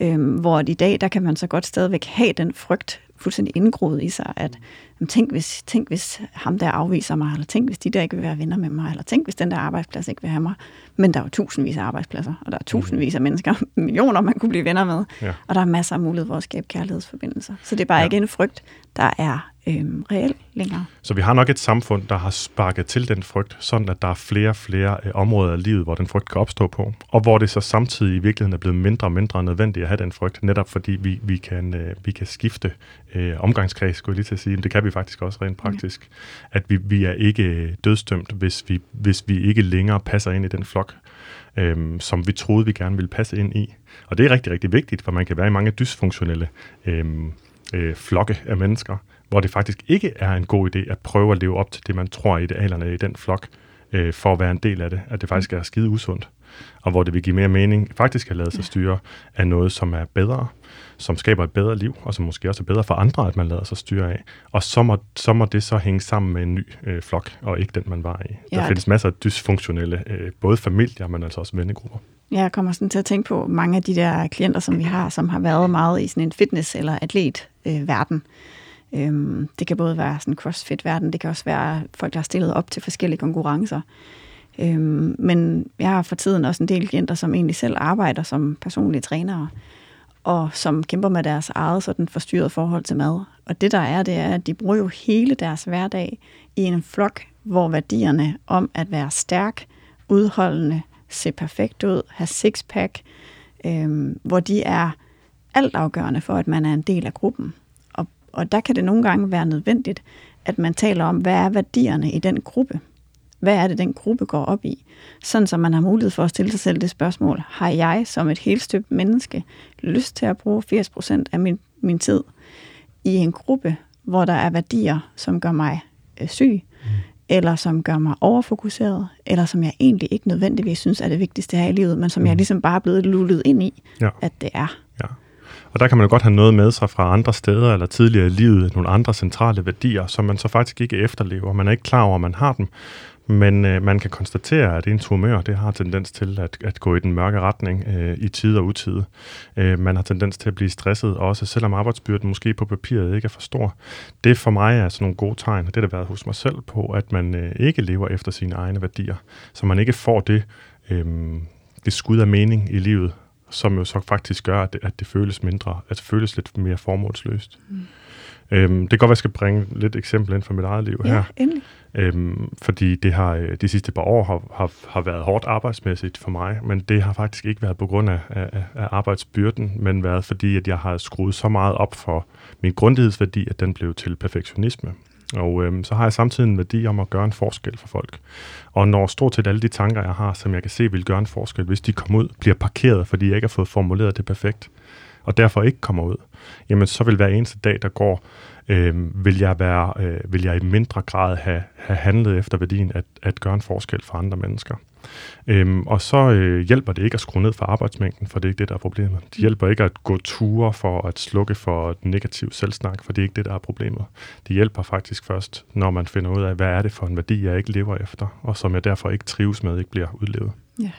Øh, hvor i dag, der kan man så godt stadigvæk have den frygt fuldstændig indgroet i sig, at jamen, tænk, hvis, tænk hvis ham der afviser mig, eller tænk hvis de der ikke vil være venner med mig, eller tænk hvis den der arbejdsplads ikke vil have mig. Men der er jo tusindvis af arbejdspladser, og der er tusindvis af mennesker, *laughs* millioner man kunne blive venner med, ja. og der er masser af mulighed for at skabe kærlighedsforbindelser. Så det er bare ja. ikke en frygt, der er øhm, reel længere. Så vi har nok et samfund, der har sparket til den frygt, sådan at der er flere og flere øh, områder af livet, hvor den frygt kan opstå på, og hvor det så samtidig i virkeligheden er blevet mindre og mindre nødvendigt at have den frygt, netop fordi vi, vi, kan, øh, vi kan skifte øh, omgangskreds, skulle jeg lige til at sige, men det kan vi faktisk også rent praktisk, ja. at vi, vi er ikke dødstømt, hvis vi, hvis vi ikke længere passer ind i den flok, øhm, som vi troede, vi gerne ville passe ind i. Og det er rigtig, rigtig vigtigt, for man kan være i mange dysfunktionelle øhm, øh, flokke af mennesker, hvor det faktisk ikke er en god idé at prøve at leve op til det, man tror idealerne i den flok, øh, for at være en del af det, at det faktisk er skide usundt, og hvor det vil give mere mening faktisk at lade sig styre af noget, som er bedre, som skaber et bedre liv, og som måske også er bedre for andre, at man lader sig styre af. Og så må, så må det så hænge sammen med en ny øh, flok, og ikke den, man var i. Ja. Der findes masser af dysfunktionelle, øh, både familier, men altså også vennegrupper. Ja, jeg kommer sådan til at tænke på mange af de der klienter, som vi har, som har været meget i sådan en fitness- eller atlet-verden. Øh, øhm, det kan både være sådan en crossfit-verden, det kan også være folk, der har stillet op til forskellige konkurrencer. Øhm, men jeg har for tiden også en del klienter, som egentlig selv arbejder som personlige trænere, og som kæmper med deres eget sådan forstyrrede forhold til mad. Og det der er, det er, at de bruger jo hele deres hverdag i en flok, hvor værdierne om at være stærk, udholdende, se perfekt ud, have sixpack, øhm, hvor de er altafgørende for, at man er en del af gruppen. Og, og der kan det nogle gange være nødvendigt, at man taler om, hvad er værdierne i den gruppe? Hvad er det, den gruppe går op i? Sådan, så man har mulighed for at stille sig selv det spørgsmål. Har jeg som et helt støbt menneske lyst til at bruge 80% af min, min tid i en gruppe, hvor der er værdier, som gør mig øh, syg, mm. eller som gør mig overfokuseret, eller som jeg egentlig ikke nødvendigvis synes er det vigtigste her i livet, men som mm. jeg ligesom bare er blevet lullet ind i, ja. at det er. Ja. Og der kan man jo godt have noget med sig fra andre steder eller tidligere i livet, nogle andre centrale værdier, som man så faktisk ikke efterlever. Man er ikke klar over, at man har dem, men øh, man kan konstatere, at ens humør det har tendens til at, at gå i den mørke retning øh, i tid og utid. Øh, man har tendens til at blive stresset, også selvom arbejdsbyrden måske på papiret ikke er for stor. Det for mig er sådan nogle gode tegn, og det har været hos mig selv på, at man øh, ikke lever efter sine egne værdier. Så man ikke får det, øh, det skud af mening i livet, som jo så faktisk gør, at det, at det føles mindre, at det føles lidt mere formålsløst. Mm. Øhm, det kan godt være, at jeg skal bringe lidt eksempel ind fra mit eget liv ja, her. Endelig. Øhm, fordi det har øh, de sidste par år har, har, har været hårdt arbejdsmæssigt for mig, men det har faktisk ikke været på grund af, af, af arbejdsbyrden, men været fordi, at jeg har skruet så meget op for min grundighedsværdi, at den blev til perfektionisme. Og øhm, så har jeg samtidig en værdi om at gøre en forskel for folk. Og når stort set alle de tanker, jeg har, som jeg kan se vil gøre en forskel, hvis de kommer ud, bliver parkeret, fordi jeg ikke har fået formuleret det perfekt, og derfor ikke kommer ud, jamen så vil hver eneste dag, der går, øh, vil, jeg være, øh, vil jeg i mindre grad have, have handlet efter værdien at, at gøre en forskel for andre mennesker. Øhm, og så øh, hjælper det ikke at skrue ned for arbejdsmængden, for det er ikke det, der er problemet. Det hjælper ikke at gå ture for at slukke for negativ selvsnak, for det er ikke det, der er problemet. Det hjælper faktisk først, når man finder ud af, hvad er det for en værdi, jeg ikke lever efter, og som jeg derfor ikke trives med, ikke bliver udlevet. Ja,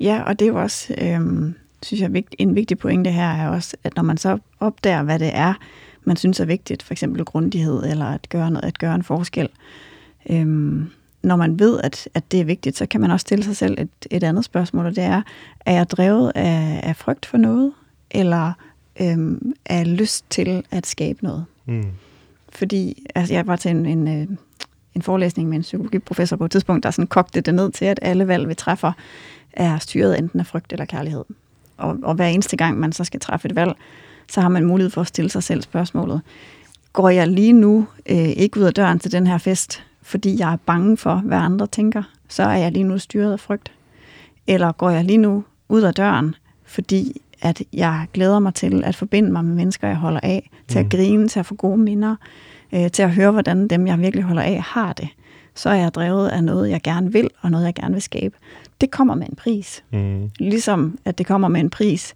ja og det er jo også, øh, synes jeg, en vigtig pointe her er også, at når man så opdager, hvad det er, man synes er vigtigt, for eksempel grundighed, eller at gøre, noget, at gøre en forskel, øhm, når man ved, at, at det er vigtigt, så kan man også stille sig selv et, et andet spørgsmål, og det er, er jeg drevet af, af frygt for noget, eller øhm, er lyst til at skabe noget? Mm. Fordi altså, jeg var til en, en, øh, en forelæsning med en psykologiprofessor på et tidspunkt, der sådan kogte det ned til, at alle valg, vi træffer, er styret enten af frygt eller kærlighed. Og, og hver eneste gang, man så skal træffe et valg, så har man mulighed for at stille sig selv spørgsmålet. Går jeg lige nu øh, ikke ud af døren til den her fest, fordi jeg er bange for, hvad andre tænker, så er jeg lige nu styret af frygt. Eller går jeg lige nu ud af døren, fordi at jeg glæder mig til at forbinde mig med mennesker, jeg holder af, til at mm. grine, til at få gode minder, øh, til at høre, hvordan dem, jeg virkelig holder af, har det. Så er jeg drevet af noget, jeg gerne vil, og noget, jeg gerne vil skabe. Det kommer med en pris. Mm. Ligesom at det kommer med en pris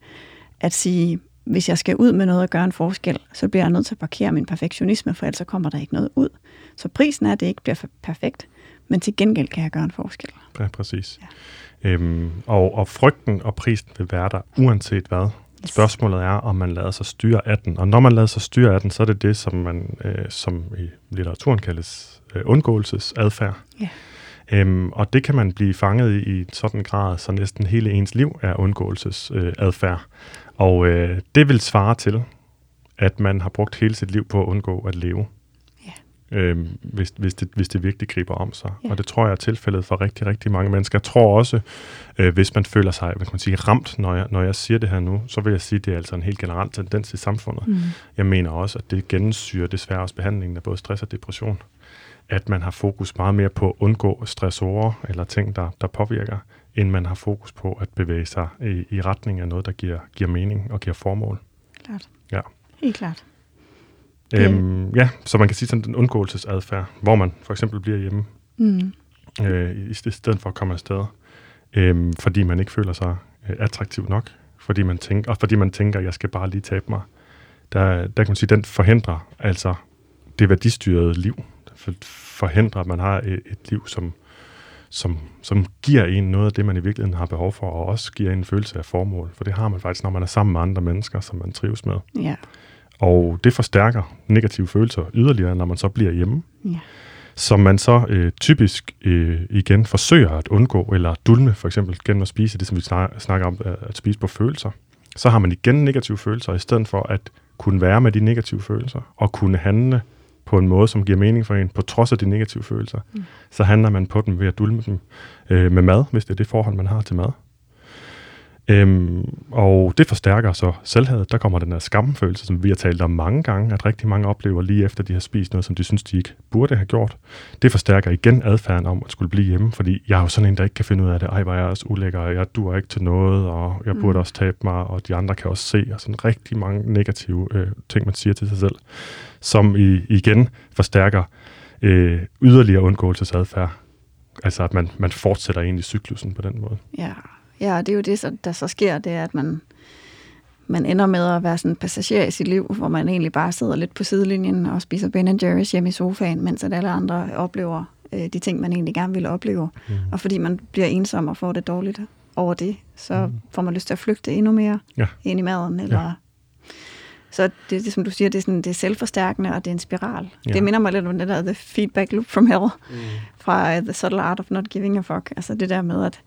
at sige, hvis jeg skal ud med noget og gøre en forskel, så bliver jeg nødt til at parkere min perfektionisme, for ellers så kommer der ikke noget ud. Så prisen er, at det ikke bliver perfekt, men til gengæld kan jeg gøre en forskel. Ja, præcis. Ja. Øhm, og, og frygten og prisen vil være der uanset hvad. Yes. Spørgsmålet er, om man lader sig styre af den. Og når man lader sig styre af den, så er det det, som man øh, som i litteraturen kaldes øh, undgåelsesadfærd. Ja. Øhm, og det kan man blive fanget i i sådan en grad, så næsten hele ens liv er undgåelsesadfærd. Og øh, det vil svare til, at man har brugt hele sit liv på at undgå at leve. Ja. Øhm, hvis, hvis, det, hvis det virkelig griber om sig. Ja. Og det tror jeg er tilfældet for rigtig, rigtig mange mennesker. Jeg tror også, øh, hvis man føler sig hvad kan man sige, ramt, når jeg, når jeg siger det her nu, så vil jeg sige, at det er altså en helt generel tendens i samfundet. Mm. Jeg mener også, at det gennemsyrer desværre også behandlingen af både stress og depression. At man har fokus meget mere på at undgå stressorer eller ting, der, der påvirker, end man har fokus på at bevæge sig i, i retning af noget, der giver, giver mening og giver formål. Klart. Ja. Helt klart. Øhm, ja, så man kan sige sådan en undgåelsesadfærd, hvor man for eksempel bliver hjemme, Mm. øh, i, i stedet for at komme afsted, øhm, fordi man ikke føler sig øh, attraktiv nok, fordi man tænker, og fordi man tænker, at jeg skal bare lige tabe mig. Der, der kan man sige, den forhindrer altså det værdistyrede liv, for, forhindrer, at man har et, et liv, som, som, som giver en noget af det, man i virkeligheden har behov for, og også giver en en følelse af formål. For det har man faktisk, når man er sammen med andre mennesker, som man trives med. Ja. Og det forstærker negative følelser yderligere, når man så bliver hjemme, Ja. som man så øh, typisk øh, igen forsøger at undgå, eller dulme for eksempel gennem at spise det, som vi snak- snakker om, øh, at spise på følelser. Så har man igen negative følelser, i stedet for at kunne være med de negative følelser, og kunne handle på en måde, som giver mening for en, på trods af de negative følelser, mm. så handler man på dem ved at dulme dem øh, med mad, hvis det er det forhold, man har til mad. Øhm, og det forstærker så selvhadet. Der kommer den her skamfølelse, som vi har talt om mange gange, at rigtig mange oplever lige efter, de har spist noget, som de synes, de ikke burde have gjort. Det forstærker igen adfærden om at skulle blive hjemme, fordi jeg er jo sådan en, der ikke kan finde ud af det. Ej, hvor er jeg også ulækker, jeg dur ikke til noget, og jeg burde Mm. også tabe mig, og de andre kan også se, og sådan rigtig mange negative øh, ting, man siger til sig selv, som i, igen forstærker øh, yderligere undgåelsesadfærd. Altså at man, man fortsætter i cyklusen på den måde. Ja, ja det er jo det, der så sker, det er, at man, man ender med at være sådan en passager i sit liv, hvor man egentlig bare sidder lidt på sidelinjen og spiser Ben Jerry's hjemme i sofaen, mens at alle andre oplever øh, de ting, man egentlig gerne vil opleve. Mm. Og fordi man bliver ensom og får det dårligt over det, så Mm. får man lyst til at flygte endnu mere Ja. ind i maden. Eller... Så det, det, som du siger, det er, sådan, det er selvforstærkende, og det er en spiral. Ja. Det minder mig lidt om det der The Feedback Loop from Hell Mm. fra uh, The Subtle Art of Not Giving a Fuck. Altså det der med, at,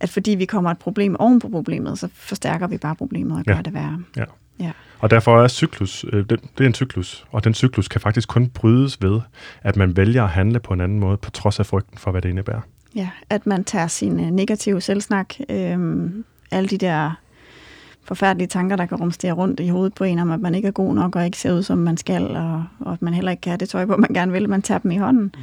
at fordi vi kommer et problem oven på problemet, så forstærker vi bare problemet og gør Ja. det værre. Ja. Ja. Og derfor er cyklus, øh, det, det er en cyklus, og den cyklus kan faktisk kun brydes ved, at man vælger at handle på en anden måde, på trods af frygten for, hvad det indebærer. Ja, at man tager sin uh, negative selvsnak, øhm, alle de der forfærdelige tanker, der kan rumstere rundt i hovedet på en, om at man ikke er god nok og ikke ser ud, som man skal, og, og at man heller ikke kan have det tøj på, man gerne vil, man tager dem i hånden mm.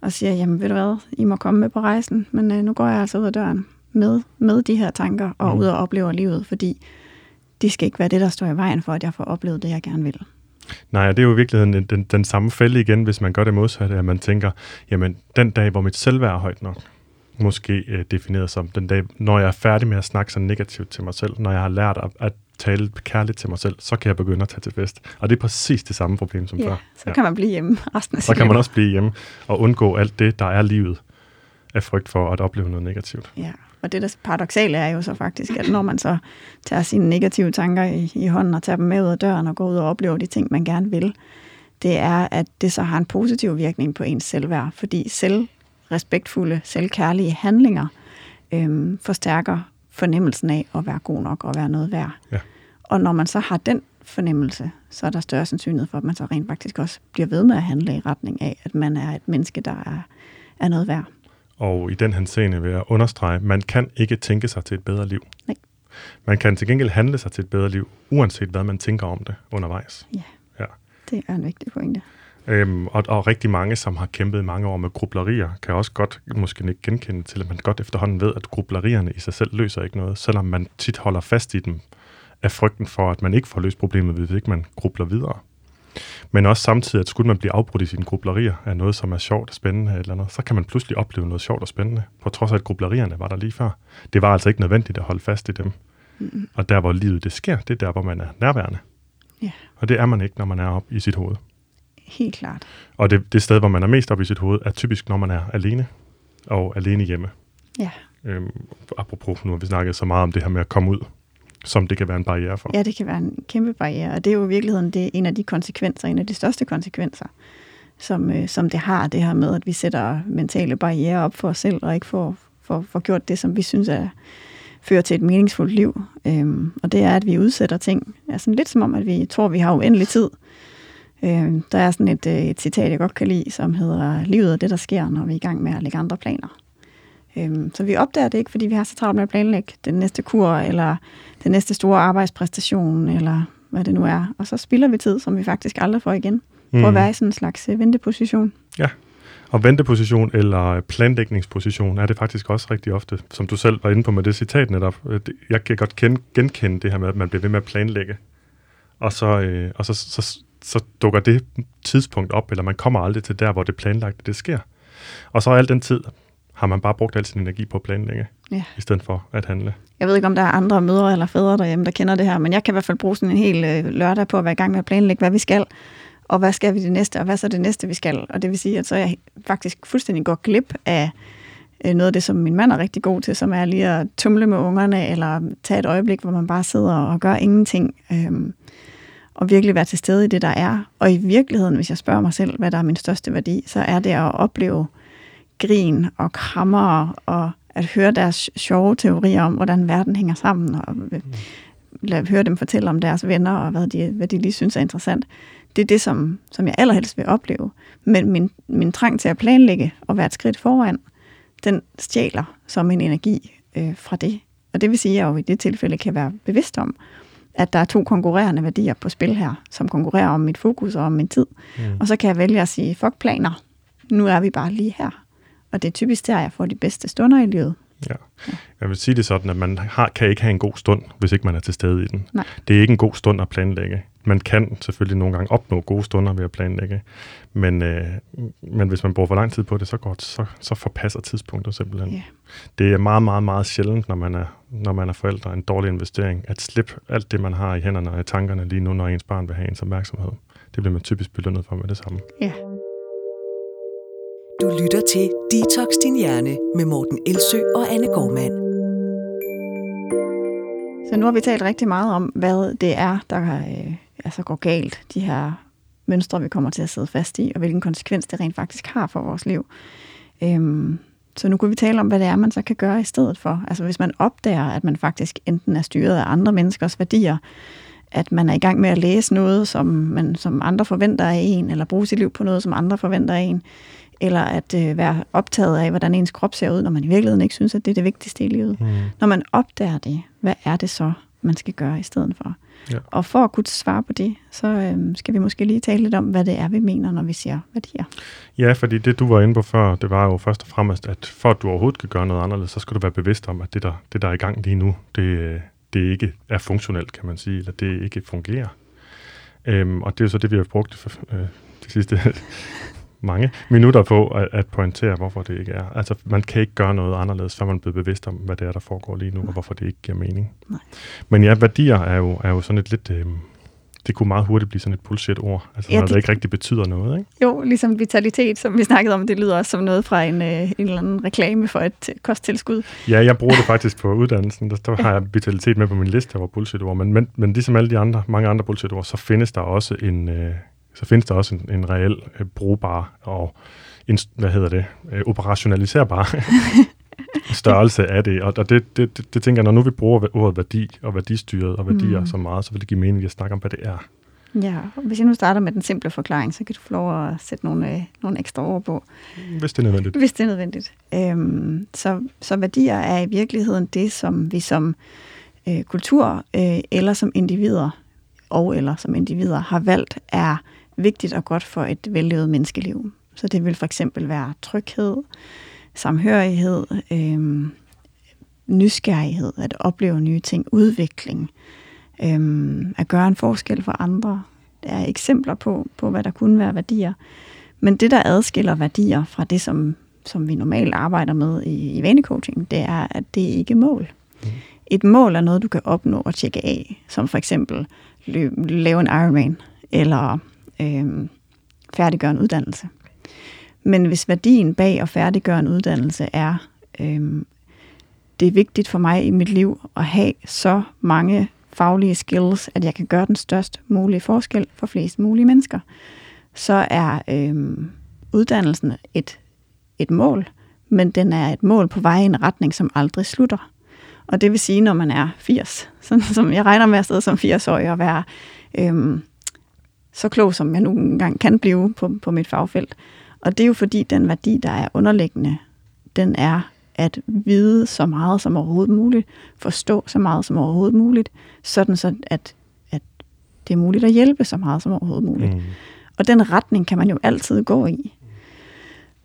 og siger, jamen ved du hvad, I må komme med på rejsen, men øh, nu går jeg altså ud af døren med, med de her tanker og Mm. ud og oplever livet, fordi det skal ikke være det, der står i vejen for, at jeg får oplevet det, jeg gerne vil. Nej, og det er jo i virkeligheden den, den, den samme fælde igen, hvis man gør det modsatte, at man tænker, jamen den dag, hvor mit selvværd er højt nok, måske øh, defineret som den dag, når jeg er færdig med at snakke så negativt til mig selv, når jeg har lært at, at tale kærligt til mig selv, så kan jeg begynde at tage til fest. Og det er præcis det samme problem som Ja, før. så kan man blive hjemme resten af Så kan man også blive hjemme og undgå alt det, der er livet af frygt for at opleve noget negativt. Ja, og det der paradoxale er jo så faktisk, at når man så tager sine negative tanker i, i hånden og tager dem med ud af døren og går ud og oplever de ting, man gerne vil, det er, at det så har en positiv virkning på ens selvværd, fordi selvrespektfulde, selvkærlige handlinger øhm, forstærker fornemmelsen af at være god nok og være noget værd. Ja. Og når man så har den fornemmelse, så er der større sandsynlighed for, at man så rent faktisk også bliver ved med at handle i retning af, at man er et menneske, der er, er noget værd. Og i den henseende vil jeg understrege, man kan ikke tænke sig til et bedre liv. Nej. Man kan til gengæld handle sig til et bedre liv, uanset hvad man tænker om det undervejs. Ja, Ja. det er en vigtig pointe. Øhm, og, og rigtig mange, som har kæmpet mange år med grublerier, kan også godt måske ikke genkende til, at man godt efterhånden ved, at grublerierne i sig selv løser ikke noget, selvom man tit holder fast i dem af frygten for, at man ikke får løst problemet, hvis ikke man grubler videre. Men også samtidig, at skulle man blive afbrudt i sine grublerier af noget, som er sjovt og spændende eller andet, så kan man pludselig opleve noget sjovt og spændende, på trods af, at grublerierne var der lige før. Det var altså ikke nødvendigt at holde fast i dem. Mm. Og der, hvor livet det sker, det er der, hvor man er nærværende. Ja. Og det er man ikke, når man er oppe i sit hoved. Helt klart. Og det, det sted, hvor man er mest oppe i sit hoved, er typisk, når man er alene og alene hjemme. Ja. Øhm, apropos, nu har vi snakket så meget om det her med at komme ud, som det kan være en barriere for. ja, det kan være en kæmpe barriere, og det er jo i virkeligheden det er en af de konsekvenser, en af de største konsekvenser, som, øh, som det har, det her med, at vi sætter mentale barriere op for os selv, og ikke får, får, får gjort det, som vi synes er, fører til et meningsfuldt liv. Øhm, og det er, at vi udsætter ting. Altså lidt som om, at vi tror, vi har uendelig tid. Øhm, der er sådan et, øh, et citat, jeg godt kan lide, som hedder, livet er det, der sker, når vi er i gang med at lægge andre planer. Øhm, så vi opdager det ikke, fordi vi har så travlt med at planlægge den næste kur, eller den næste store arbejdspræstation, eller hvad det nu er. Og så spilder vi tid, som vi faktisk aldrig får igen, på at være i sådan en slags øh, venteposition. Og venteposition eller planlægningsposition er det faktisk også rigtig ofte, som du selv var inde på med det citat netop. Øh, Jeg kan godt kende, genkende det her med, at man bliver ved med at planlægge. Og så, øh, og så, så så dukker det tidspunkt op, eller man kommer aldrig til der, hvor det planlagte det sker. Og så al den tid har man bare brugt al sin energi på at planlægge, Ja. i stedet for at handle. Jeg ved ikke, om der er andre mødre eller fædre derhjemme, der kender det her, men jeg kan i hvert fald bruge sådan en hel øh, lørdag på at være i gang med at planlægge, hvad vi skal, og hvad skal vi det næste, og hvad så er det næste, vi skal. Og det vil sige, at så er jeg faktisk fuldstændig går glip af øh, noget af det, som min mand er rigtig god til, som er lige at tumle med ungerne, eller tage et øjeblik, hvor man bare sidder og gør ingenting, øhm, og virkelig være til stede i det, der er. Og i virkeligheden, hvis jeg spørger mig selv, hvad der er min største værdi, så er det at opleve grin og krammer og at høre deres sjove teorier om, hvordan verden hænger sammen, og øh, høre dem fortælle om deres venner, og hvad de, hvad de lige synes er interessant. Det er det, som, som jeg allerhelst vil opleve. Men min, min trang til at planlægge og være et skridt foran, den stjæler som en energi øh, fra det. Og det vil sige, at jeg jo i det tilfælde kan være bevidst om, at der er to konkurrerende værdier på spil her, som konkurrerer om mit fokus og om min tid. Mm. Og så kan jeg vælge at sige, fuck planer, nu er vi bare lige her. Og det er typisk der, jeg får de bedste stunder i livet. Ja. Jeg vil sige det sådan, at man har, kan ikke have en god stund, hvis ikke man er til stede i den. Nej. Det er ikke en god stund at planlægge. Man kan selvfølgelig nogle gange opnå gode stunder ved at planlægge, men, øh, men hvis man bruger for lang tid på det, så, går, så, så forpasser tidspunktet simpelthen. Ja. Det er meget, meget, meget sjældent, når man, er, når man er forældre, en dårlig investering, at slippe alt det, man har i hænderne og i tankerne lige nu, når ens barn vil have ens opmærksomhed. Det bliver man typisk belønnet for med det samme. Ja. Du lytter til Detox Din Hjerne med Morten Elsø og Anne Gormand. Så nu har vi talt rigtig meget om, hvad det er, der øh, altså går galt, de her mønstre, vi kommer til at sidde fast i, og hvilken konsekvens det rent faktisk har for vores liv. Øhm, så nu kunne vi tale om, hvad det er, man så kan gøre i stedet for. Altså hvis man opdager, at man faktisk enten er styret af andre menneskers værdier, at man er i gang med at læse noget, som, man, som andre forventer af en, eller bruge sit liv på noget, som andre forventer af en, eller at øh, være optaget af, hvordan ens krop ser ud, når man i virkeligheden ikke synes, at det er det vigtigste i livet. Mm. Når man opdager det, hvad er det så, man skal gøre i stedet for? Ja. Og for at kunne svare på det, så øhm, skal vi måske lige tale lidt om, hvad det er, vi mener, når vi siger værdier. Ja, fordi det, du var inde på før, det var jo først og fremmest, at for at du overhovedet kan gøre noget anderledes, så skal du være bevidst om, at det, der, det, der er i gang lige nu, det, det ikke er funktionelt, kan man sige, eller det ikke fungerer. Øhm, og det er jo så det, vi har brugt for, øh, de sidste mange minutter på at, at pointere, hvorfor det ikke er. Altså, man kan ikke gøre noget anderledes, før man er blevet bevidst om, hvad det er, der foregår lige nu, og hvorfor det ikke giver mening. Nej. Men ja, værdier er jo, er jo sådan et lidt... Øh, det kunne meget hurtigt blive sådan et bullshit-ord, altså Ja, når det- det ikke rigtig betyder noget, ikke? Jo, ligesom vitalitet, som vi snakkede om, det lyder også som noget fra en, øh, en eller anden reklame for et øh, kosttilskud. Ja, jeg bruger det faktisk på *laughs* uddannelsen. Der, der har jeg vitalitet med på min liste over bullshit-ord. Men, men, men ligesom alle de andre, mange andre bullshit-ord, så findes der også en, øh, så findes der også en, en reel øh, brugbar og en, hvad hedder det, øh, operationaliserbar *laughs* størrelse af det. Og, og det, det, det, det, tænker jeg, når nu vi bruger ordet værdi og værdistyret og værdier Mm. så meget, så vil det give mening at snakke om, hvad det er. Ja, og hvis jeg nu starter med den simple forklaring, så kan du få lov at sætte nogle, øh, nogle ekstra ord på, Hvis det er nødvendigt. hvis det er nødvendigt. Øhm, så, så værdier er i virkeligheden det, som vi som øh, kultur øh, eller som individer og eller som individer har valgt, er vigtigt og godt for et vellevet menneskeliv. Så det vil for eksempel være tryghed, samhørighed, øh, nysgerrighed, at opleve nye ting, udvikling, øh, at gøre en forskel for andre. Der er eksempler på, på, hvad der kunne være værdier. Men det, der adskiller værdier fra det, som, som vi normalt arbejder med i, i vanecoaching, det er, at det ikke er mål. Et mål er noget, du kan opnå og tjekke af, som for eksempel løb, lave en Ironman, eller øh, færdiggøre en uddannelse. Men hvis værdien bag at færdiggøre en uddannelse er, øh, det er vigtigt for mig i mit liv at have så mange faglige skills, at jeg kan gøre den størst mulige forskel for flest mulige mennesker, så er øh, uddannelsen et, et mål, men den er et mål på vej i en retning, som aldrig slutter. Og det vil sige, når man er 80, *laughs* sådan som jeg regner med at sidde som 80-årig og være øhm, så klog, som jeg nu engang kan blive på, på mit fagfelt. Og det er jo fordi, den værdi, der er underliggende, den er at vide så meget som overhovedet muligt, forstå så meget som overhovedet muligt, sådan så at, at det er muligt at hjælpe så meget som overhovedet muligt. Mm. Og den retning kan man jo altid gå i.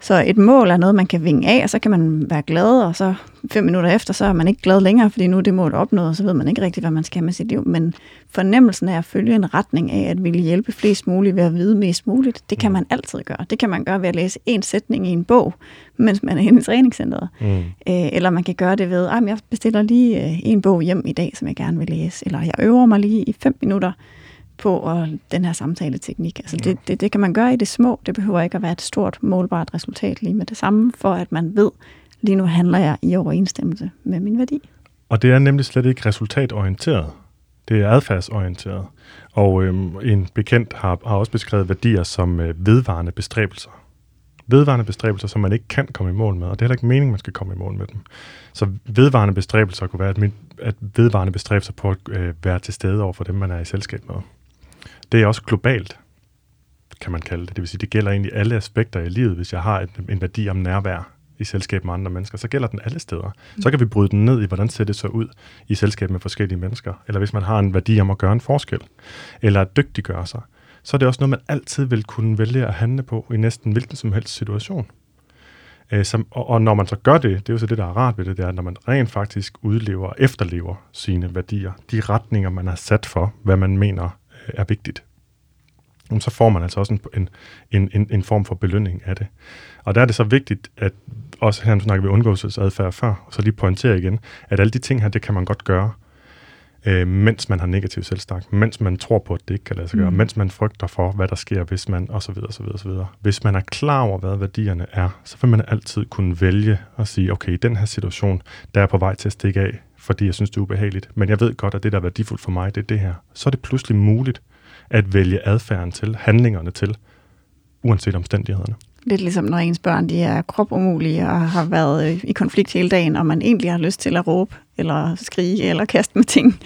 Så et mål er noget, man kan vinge af, og så kan man være glad, og så fem minutter efter, så er man ikke glad længere, fordi nu er det mål opnået, og så ved man ikke rigtigt, hvad man skal med sit liv. Men fornemmelsen af at følge en retning af at ville hjælpe flest muligt ved at vide mest muligt, det kan man altid gøre. Det kan man gøre ved at læse en sætning i en bog, *laughs* mens man er inde i træningscenteret. Mm. Øh, eller man kan gøre det ved, at jeg bestiller lige øh, en bog hjem i dag, som jeg gerne vil læse, eller jeg øver mig lige i fem minutter, på og den her samtaleteknik. Altså det, det, det kan man gøre i det små. Det behøver ikke at være et stort, målbart resultat lige med det samme, for at man ved, lige nu handler jeg i overensstemmelse med min værdi. Og det er nemlig slet ikke resultatorienteret. Det er adfærdsorienteret. Og øhm, en bekendt har, har også beskrevet værdier som øh, vedvarende bestræbelser. Vedvarende bestræbelser, som man ikke kan komme i mål med, og det er heller ikke meningen, man skal komme i mål med dem. Så vedvarende bestræbelser kunne være, at, min, at vedvarende bestræbelser på at øh, være til stede over for dem, man er i selskab med. Det er også globalt, kan man kalde det. Det vil sige, det gælder egentlig alle aspekter i livet. Hvis jeg har et, en værdi om nærvær i selskab med andre mennesker, så gælder den alle steder. Mm. Så kan vi bryde den ned i, hvordan ser det så ud i selskab med forskellige mennesker. Eller hvis man har en værdi om at gøre en forskel, eller at dygtiggøre sig, så er det også noget, man altid vil kunne vælge at handle på i næsten hvilken som helst situation. Øh, som, og, og når man så gør det, det er jo så det, der er rart ved det, det er, når man rent faktisk udlever og efterlever sine værdier, de retninger, man har sat for, hvad man mener er vigtigt, så får man altså også en, en, en, en form for belønning af det. Og der er det så vigtigt, at også her, snakker vi undgåelsesadfærd før, så lige pointere igen, at alle de ting her, det kan man godt gøre, øh, mens man har negativ selvsnak, mens man tror på, at det ikke kan lade sig gøre, mm. mens man frygter for, hvad der sker, hvis man, og så videre, så videre, så videre. Hvis man er klar over, hvad værdierne er, så vil man altid kunne vælge at sige, okay, i den her situation, der er på vej til at stikke af, fordi jeg synes, det er ubehageligt, men jeg ved godt, at det, der er værdifuldt for mig, det er det her. Så er det pludselig muligt at vælge adfærden til, handlingerne til, uanset omstændighederne. Lidt ligesom når ens børn de er kropumulige og har været øh, i konflikt hele dagen, og man egentlig har lyst til at råbe, eller skrige, eller kaste med ting.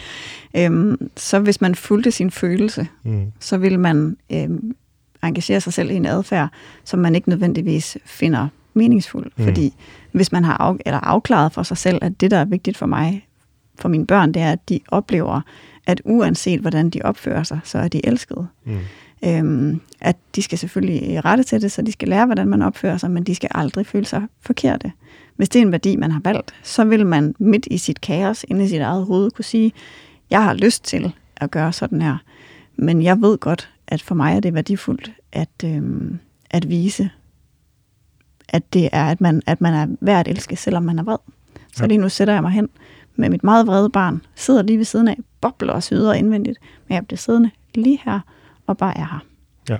Øhm, så hvis man fulgte sin følelse, mm. så vil man øhm, engagere sig selv i en adfærd, som man ikke nødvendigvis finder meningsfuld. Mm. Fordi hvis man har af, eller afklaret for sig selv, at det, der er vigtigt for mig, for mine børn, det er, at de oplever, at uanset hvordan de opfører sig, så er de elskede. Mm. Øhm, at de skal selvfølgelig rette til det, så de skal lære, hvordan man opfører sig, men de skal aldrig føle sig forkerte. Hvis det er en værdi, man har valgt, så vil man midt i sit kaos, inde i sit eget hoved, kunne sige, jeg har lyst til at gøre sådan her, men jeg ved godt, at for mig er det værdifuldt at, øhm, at vise, at det er, at man, at man er værd at elske, selvom man er vred. Så ja. lige nu sætter jeg mig hen med mit meget vrede barn, sidder lige ved siden af, bobler og syder indvendigt, men jeg bliver siddende lige her og bare er her. Ja.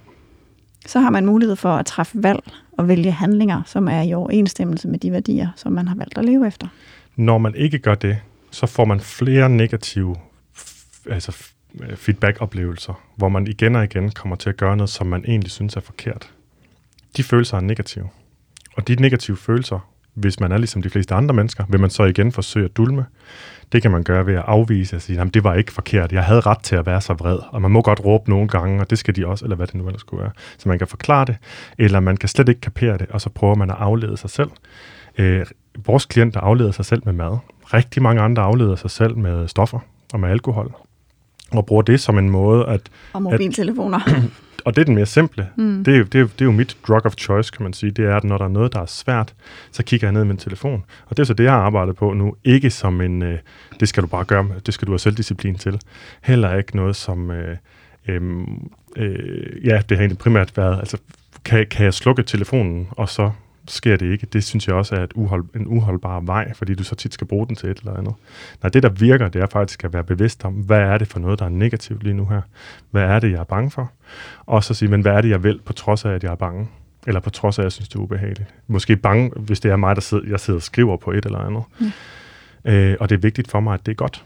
Så har man mulighed for at træffe valg og vælge handlinger, som er i overensstemmelse med de værdier, som man har valgt at leve efter. Når man ikke gør det, så får man flere negative altså feedback-oplevelser, hvor man igen og igen kommer til at gøre noget, som man egentlig synes er forkert. De følelser er negative. Og de negative følelser, hvis man er ligesom de fleste andre mennesker, vil man så igen forsøge at dulme. Det kan man gøre ved at afvise og sige, at det var ikke forkert, jeg havde ret til at være så vred, og man må godt råbe nogle gange, og det skal de også, eller hvad det nu ellers skulle være. Så man kan forklare det, eller man kan slet ikke kapere det, og så prøver man at aflede sig selv. Øh, vores klienter afleder sig selv med mad. Rigtig mange andre afleder sig selv med stoffer og med alkohol, og bruger det som en måde at... Og mobiltelefoner. At, og det er den mere simple. Mm. Det, er, det, er, det er jo mit drug of choice, kan man sige. Det er, at når der er noget, der er svært, så kigger jeg ned i min telefon. Og det er så det, jeg har arbejdet på nu. Ikke som en, øh, det skal du bare gøre, det skal du have selvdisciplin til. Heller ikke noget som, øh, øh, øh, ja, det har egentlig primært været, altså, kan, kan jeg slukke telefonen, og så sker det ikke. Det synes jeg også er et uhold, en uholdbar vej, fordi du så tit skal bruge den til et eller andet. Nej, det der virker, det er faktisk at være bevidst om, hvad er det for noget, der er negativt lige nu her? Hvad er det, jeg er bange for? Og så sige, men hvad er det, jeg vil, på trods af, at jeg er bange? Eller på trods af, at jeg synes, det er ubehageligt. Måske bange, hvis det er mig, der sidder, jeg sidder og skriver på et eller andet. Mm. Øh, og det er vigtigt for mig, at det er godt.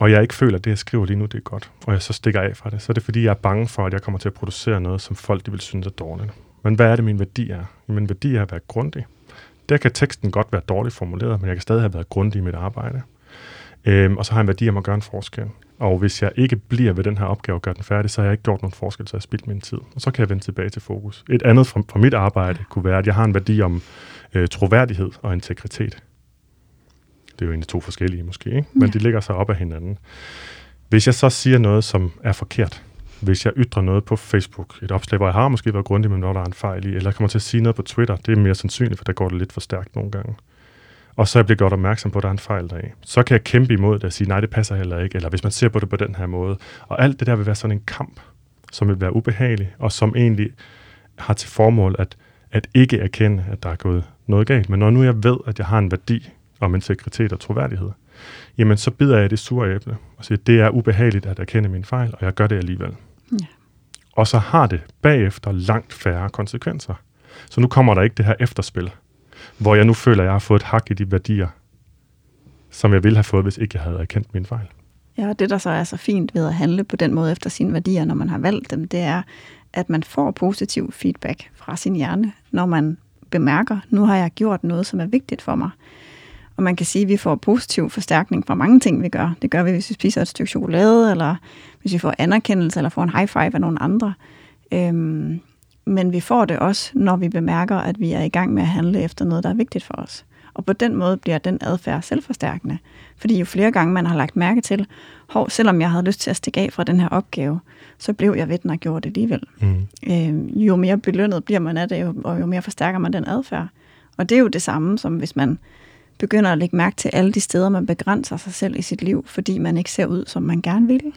Og jeg ikke føler, at det, jeg skriver lige nu, det er godt. Og jeg så stikker af fra det. Så er det, fordi jeg er bange for, at jeg kommer til at producere noget, som folk de vil synes er dårligt. Men hvad er det, min værdi er? Min værdi er at være grundig. Der kan teksten godt være dårligt formuleret, men jeg kan stadig have været grundig i mit arbejde. Øhm, og så har jeg en værdi om at gøre en forskel. Og hvis jeg ikke bliver ved den her opgave og gør den færdig, så har jeg ikke gjort nogen forskel, så jeg har spildt min tid. Og så kan jeg vende tilbage til fokus. Et andet fra, fra mit arbejde kunne være, at jeg har en værdi om øh, troværdighed og integritet. Det er jo egentlig to forskellige måske, ikke? men ja. de ligger så op af hinanden. Hvis jeg så siger noget, som er forkert, hvis jeg ytrer noget på Facebook, et opslag, hvor jeg har måske været grundig, men hvor der er en fejl i, eller kommer til at sige noget på Twitter, det er mere sandsynligt, for der går det lidt for stærkt nogle gange. Og så jeg bliver gjort opmærksom på, at der er en fejl deri. Så kan jeg kæmpe imod det og sige, nej, det passer heller ikke, eller hvis man ser på det på den her måde. Og alt det der vil være sådan en kamp, som vil være ubehagelig, og som egentlig har til formål at, at ikke erkende, at der er gået noget galt. Men når nu jeg ved, at jeg har en værdi om integritet og troværdighed, jamen så bider jeg det sure æble og siger, det er ubehageligt at erkende min fejl, og jeg gør det alligevel. Ja. Og så har det bagefter langt færre konsekvenser. Så nu kommer der ikke det her efterspil, hvor jeg nu føler, at jeg har fået et hak i de værdier, som jeg ville have fået, hvis ikke jeg havde erkendt min fejl. Ja, og det, der så er så fint ved at handle på den måde efter sine værdier, når man har valgt dem, det er, at man får positiv feedback fra sin hjerne, når man bemærker, nu har jeg gjort noget, som er vigtigt for mig. Og man kan sige, at vi får positiv forstærkning fra mange ting, vi gør. Det gør vi, hvis vi spiser et stykke chokolade, eller hvis vi får anerkendelse, eller får en high five af nogle andre. Øhm, men vi får det også, når vi bemærker, at vi er i gang med at handle efter noget, der er vigtigt for os. Og på den måde bliver den adfærd selvforstærkende. Fordi jo flere gange man har lagt mærke til, hov, selvom jeg havde lyst til at stikke af fra den her opgave, så blev jeg ved den og gjorde det alligevel. Mm. Øh, jo mere belønnet bliver man af det, og jo mere forstærker man den adfærd. Og det er jo det samme, som hvis man begynder at lægge mærke til alle de steder, man begrænser sig selv i sit liv, fordi man ikke ser ud, som man gerne vil.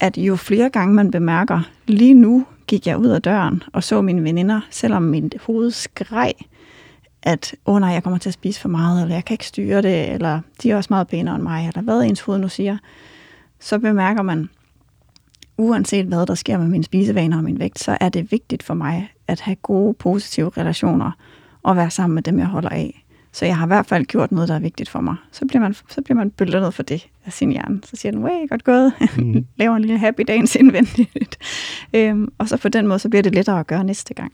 At jo flere gange man bemærker, lige nu gik jeg ud af døren og så mine veninder, selvom min hoved skreg, at åh oh nej, jeg kommer til at spise for meget, eller jeg kan ikke styre det, eller de er også meget pænere end mig, eller hvad ens hoved nu siger, så bemærker man, uanset hvad der sker med mine spisevaner og min vægt, så er det vigtigt for mig at have gode, positive relationer og være sammen med dem, jeg holder af. Så jeg har i hvert fald gjort noget, der er vigtigt for mig. Så bliver man, så bliver man belønnet for det af sin hjerne. Så siger den, way, godt gået. Mm. *laughs* Laver en lille happy dance indvendigt. øhm, og så på den måde, så bliver det lettere at gøre næste gang.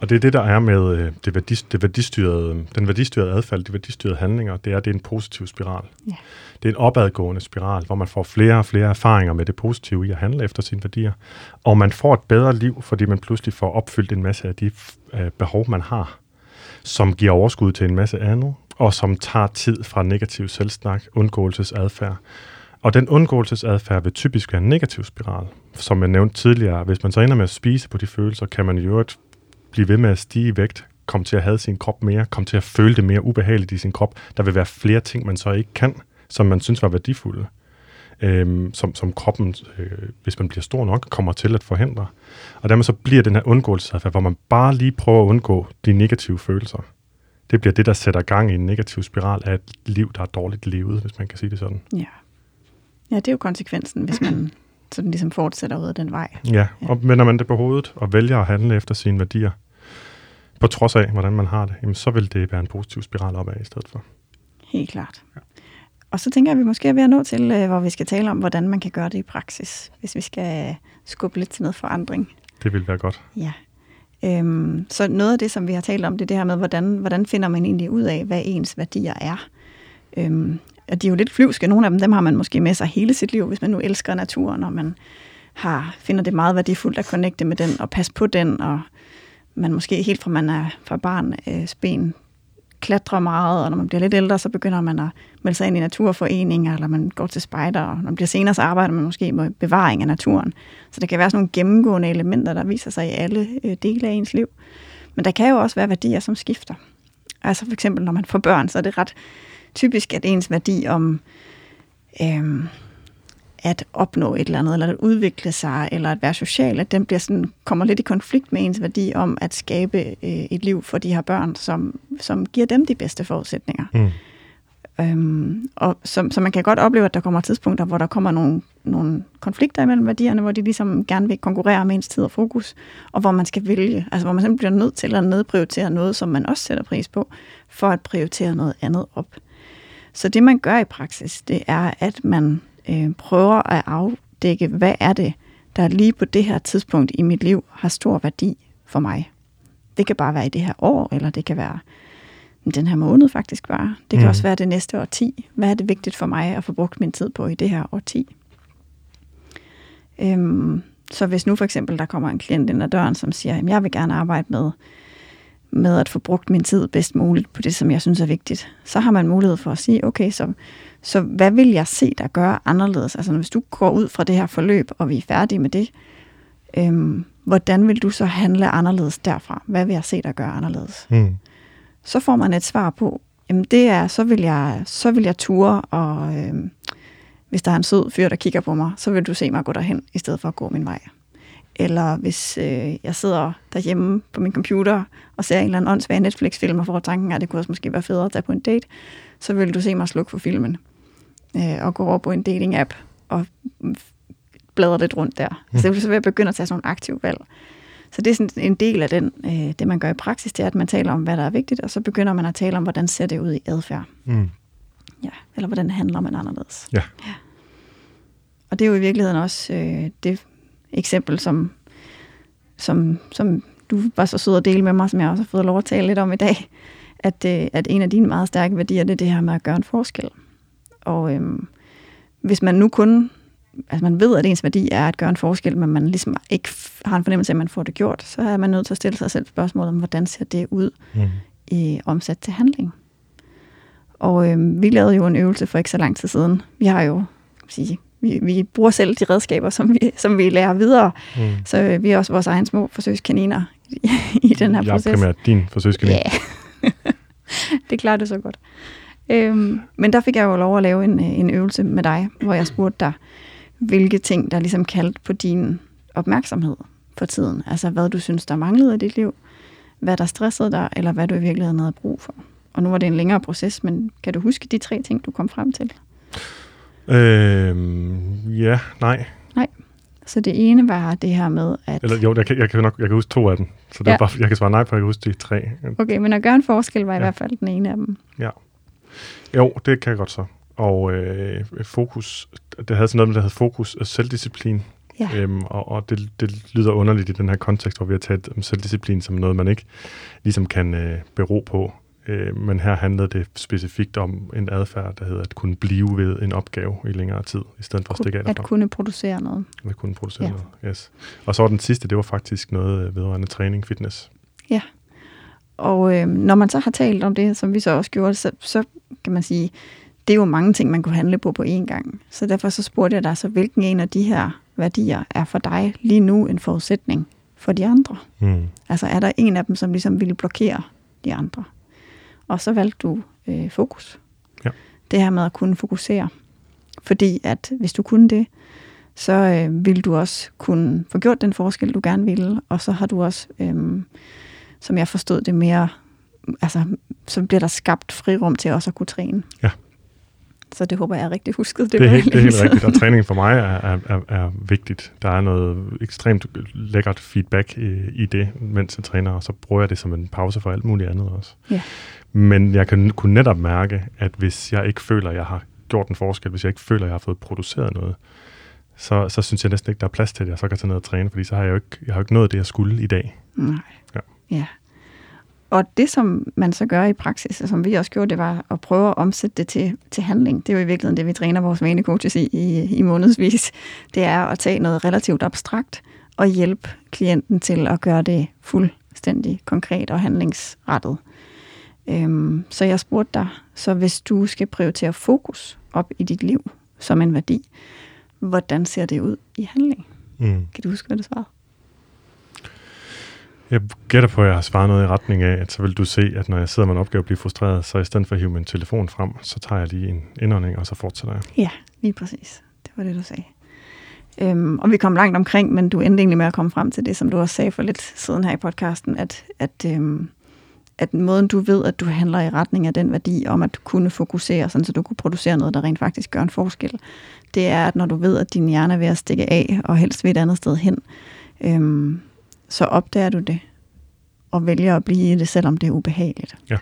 Og det er det, der er med øh, det, værdi, det værdistyrede, den værdistyrede adfærd, de værdistyrede handlinger, det er, det er en positiv spiral. Ja. Det er en opadgående spiral, hvor man får flere og flere erfaringer med det positive i at handle efter sine værdier. Og man får et bedre liv, fordi man pludselig får opfyldt en masse af de øh, behov, man har som giver overskud til en masse andet, og som tager tid fra negativ selvsnak, undgåelsesadfærd. Og den undgåelsesadfærd vil typisk være en negativ spiral. Som jeg nævnte tidligere, hvis man så ender med at spise på de følelser, kan man jo blive ved med at stige i vægt, komme til at have sin krop mere, komme til at føle det mere ubehageligt i sin krop. Der vil være flere ting, man så ikke kan, som man synes var værdifulde øhm, som, som kroppen, øh, hvis man bliver stor nok, kommer til at forhindre. Og dermed så bliver den her undgåelsesadfærd, hvor man bare lige prøver at undgå de negative følelser. Det bliver det, der sætter gang i en negativ spiral af et liv, der er dårligt levet, hvis man kan sige det sådan. Ja, ja det er jo konsekvensen, hvis man *clears throat* sådan ligesom fortsætter ud af den vej. Ja, ja. og vender man det på hovedet og vælger at handle efter sine værdier, på trods af, hvordan man har det, jamen, så vil det være en positiv spiral opad i stedet for. Helt klart. Ja. Og så tænker jeg, at vi måske er ved at nå til, øh, hvor vi skal tale om, hvordan man kan gøre det i praksis, hvis vi skal skubbe lidt til noget forandring. Det vil være godt. Ja. Øhm, så noget af det, som vi har talt om, det er det her med, hvordan, hvordan finder man egentlig ud af, hvad ens værdier er. Øhm, og de er jo lidt flyvske. Nogle af dem, dem har man måske med sig hele sit liv, hvis man nu elsker naturen, og man har, finder det meget værdifuldt at connecte med den, og passe på den, og man måske helt fra man er fra barn øh, ben klatrer meget, og når man bliver lidt ældre, så begynder man at melde sig ind i naturforeninger, eller man går til spejder, og når man bliver senere, så arbejder man måske med bevaring af naturen. Så der kan være sådan nogle gennemgående elementer, der viser sig i alle øh, dele af ens liv. Men der kan jo også være værdier, som skifter. Altså for eksempel, når man får børn, så er det ret typisk, at ens værdi om øh, at opnå et eller andet, eller at udvikle sig, eller at være social, at den bliver sådan, kommer lidt i konflikt med ens værdi om at skabe øh, et liv for de her børn, som, som giver dem de bedste forudsætninger. Mm. Øhm, og så, så man kan godt opleve, at der kommer tidspunkter, hvor der kommer nogle, nogle konflikter imellem værdierne, hvor de ligesom gerne vil konkurrere med ens tid og fokus, og hvor man skal vælge, altså hvor man simpelthen bliver nødt til at nedprioritere noget, som man også sætter pris på, for at prioritere noget andet op. Så det man gør i praksis, det er, at man øh, prøver at afdække, hvad er det, der lige på det her tidspunkt i mit liv har stor værdi for mig. Det kan bare være i det her år, eller det kan være den her måned faktisk bare. Det kan mm. også være det næste årti. Hvad er det vigtigt for mig at få brugt min tid på i det her årti? Øhm, så hvis nu for eksempel der kommer en klient ind ad døren, som siger, at jeg vil gerne arbejde med, med at få brugt min tid bedst muligt på det, som jeg synes er vigtigt, så har man mulighed for at sige, okay, så, så hvad vil jeg se, der gør anderledes? Altså hvis du går ud fra det her forløb, og vi er færdige med det, øhm, hvordan vil du så handle anderledes derfra? Hvad vil jeg se, der gør anderledes? Mm. Så får man et svar på, jamen det er, så vil jeg, så vil jeg ture, og øhm, hvis der er en sød fyr, der kigger på mig, så vil du se mig gå derhen, i stedet for at gå min vej. Eller hvis øh, jeg sidder derhjemme på min computer og ser en eller anden åndssvag Netflix-film og får tanken, at det kunne også måske være federe at tage på en date, så vil du se mig slukke for filmen øh, og gå over på en dating-app og bladre lidt rundt der. Mm. Så det vil jeg begynde at tage sådan nogle aktive valg. Så det er sådan en del af den, øh, det, man gør i praksis, det er, at man taler om, hvad der er vigtigt, og så begynder man at tale om, hvordan ser det ud i adfærd. Mm. Ja, eller hvordan handler man anderledes. Ja. ja. Og det er jo i virkeligheden også øh, det eksempel, som, som, som du var så sød at dele med mig, som jeg også har fået lov at tale lidt om i dag, at, øh, at en af dine meget stærke værdier, det er det her med at gøre en forskel. Og øh, hvis man nu kun, altså man ved, at ens værdi er at gøre en forskel, men man ligesom ikke har en fornemmelse af, at man får det gjort, så er man nødt til at stille sig selv spørgsmålet om, hvordan ser det ud mm. i omsat til handling. Og øh, vi lavede jo en øvelse for ikke så lang tid siden. Vi har jo, sige, vi, vi bruger selv de redskaber, som vi, som vi lærer videre. Mm. Så øh, vi er også vores egen små forsøgskaniner i, i den her jeg proces. Jeg er primært din forsøgskanin. Ja, yeah. *laughs* det klarer du så godt. Øhm, men der fik jeg jo lov at lave en, en øvelse med dig, hvor jeg spurgte dig, hvilke ting, der ligesom kaldt på din opmærksomhed for tiden. Altså, hvad du synes, der manglede i dit liv, hvad der stressede dig, eller hvad du i virkeligheden havde brug for. Og nu var det en længere proces, men kan du huske de tre ting, du kom frem til? Øhm, ja, nej. Nej. Så det ene var det her med, at... Eller jo, jeg kan, jeg kan nok jeg kan huske to af dem. Så det ja. er bare, jeg kan svare nej på, at jeg kan huske de tre. Okay, men at gøre en forskel var i ja. hvert fald den ene af dem. Ja. Jo, det kan jeg godt så. Og øh, fokus, det havde sådan noget med, der hed fokus og selvdisciplin. Ja. Øhm, og og det, det lyder underligt i den her kontekst, hvor vi har taget selvdisciplin som noget, man ikke ligesom kan øh, bero på. Øh, men her handlede det specifikt om en adfærd, der hedder at kunne blive ved en opgave i længere tid, i stedet for at stikke af derfra. At kunne producere noget. At kunne producere ja. noget, yes. Og så var den sidste, det var faktisk noget vedrørende træning, fitness. Ja, og øh, når man så har talt om det, som vi så også gjorde, så, så kan man sige, det er jo mange ting, man kunne handle på på én gang. Så derfor så spurgte jeg dig så, hvilken en af de her værdier er for dig lige nu en forudsætning for de andre? Mm. Altså er der en af dem, som ligesom ville blokere de andre? Og så valgte du øh, fokus. Ja. Det her med at kunne fokusere. Fordi at hvis du kunne det, så øh, vil du også kunne få gjort den forskel, du gerne ville, og så har du også, øh, som jeg forstod det mere, altså, så bliver der skabt frirum til også at kunne træne. Ja. Så det håber jeg er rigtig husket. Det, det, er, helt, det er helt rigtigt, og træning for mig er, er, er, er vigtigt. Der er noget ekstremt lækkert feedback i, i det, mens jeg træner, og så bruger jeg det som en pause for alt muligt andet også. Ja. Men jeg kan kunne netop mærke, at hvis jeg ikke føler, at jeg har gjort en forskel, hvis jeg ikke føler, at jeg har fået produceret noget, så, så synes jeg næsten ikke, der er plads til, at jeg så kan tage ned og træne, fordi så har jeg jo ikke, jeg har jo ikke nået det, jeg skulle i dag. Nej. Ja. Og det, som man så gør i praksis, og som vi også gjorde, det var at prøve at omsætte det til, til handling. Det er jo i virkeligheden det, vi træner vores vanecoaches i, i, i månedsvis. Det er at tage noget relativt abstrakt og hjælpe klienten til at gøre det fuldstændig konkret og handlingsrettet. Øhm, så jeg spurgte dig, så hvis du skal prioritere fokus op i dit liv som en værdi, hvordan ser det ud i handling? Mm. Kan du huske, hvad du svarede? Jeg gætter på, at jeg har svaret noget i retning af, at så vil du se, at når jeg sidder med en opgave og bliver frustreret, så i stedet for at hive min telefon frem, så tager jeg lige en indånding, og så fortsætter jeg. Ja, lige præcis. Det var det, du sagde. Øhm, og vi kom langt omkring, men du endte egentlig med at komme frem til det, som du også sagde for lidt siden her i podcasten, at, at, øhm, at måden du ved, at du handler i retning af den værdi om at kunne fokusere, sådan, så du kunne producere noget, der rent faktisk gør en forskel, det er, at når du ved, at din hjerne er ved at stikke af, og helst ved et andet sted hen, øhm, så opdager du det, og vælger at blive i det, selvom det er ubehageligt. Ja.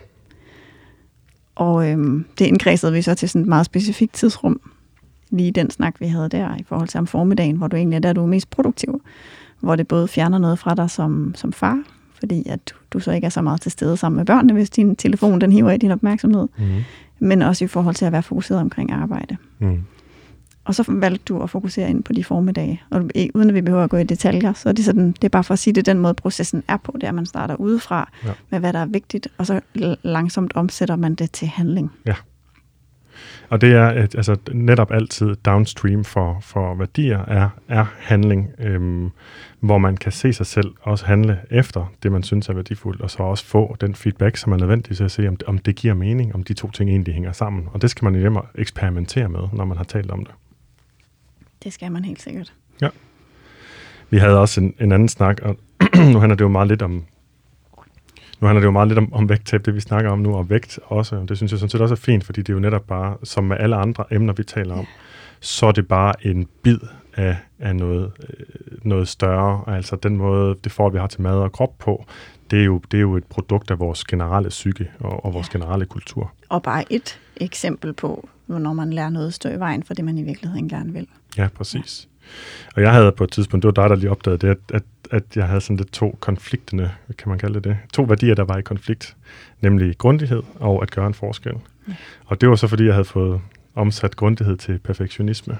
Og øhm, det indkredsede vi så til sådan et meget specifikt tidsrum, lige den snak, vi havde der, i forhold til om formiddagen, hvor du egentlig er der, du er mest produktiv, hvor det både fjerner noget fra dig som, som far, fordi at du, du så ikke er så meget til stede sammen med børnene, hvis din telefon den hiver i din opmærksomhed, mm. men også i forhold til at være fokuseret omkring arbejde. Mm. Og så valgte du at fokusere ind på de formidage. Og uden at vi behøver at gå i detaljer, så er det, sådan, det er bare for at sige, det er den måde, processen er på. Det er, at man starter udefra ja. med, hvad der er vigtigt, og så langsomt omsætter man det til handling. Ja. Og det er at, altså, netop altid downstream for, for værdier er, er handling, øhm, hvor man kan se sig selv også handle efter det, man synes er værdifuldt, og så også få den feedback, som er nødvendig til at se, om det, om det giver mening, om de to ting egentlig hænger sammen. Og det skal man jo hjemme eksperimentere med, når man har talt om det. Det skal man helt sikkert. Ja. Vi havde også en, en anden snak, og *clears throat* nu handler det jo meget lidt om nu handler det jo meget lidt om, om vægttab, det vi snakker om nu, og vægt også. Det synes jeg sådan set også er fint, fordi det er jo netop bare, som med alle andre emner, vi taler om, så er det bare en bid af, af noget, øh, noget større. Altså den måde, det får, vi har til mad og krop på, det er jo, det er jo et produkt af vores generelle psyke og, og vores ja. generelle kultur. Og bare et eksempel på, hvornår man lærer noget stå i vejen for det, man i virkeligheden gerne vil. Ja, præcis. Og jeg havde på et tidspunkt, det var dig, der lige opdagede det, at, at, at jeg havde sådan lidt to konfliktende, kan man kalde det det, to værdier, der var i konflikt, nemlig grundighed og at gøre en forskel. Ja. Og det var så, fordi jeg havde fået omsat grundighed til perfektionisme.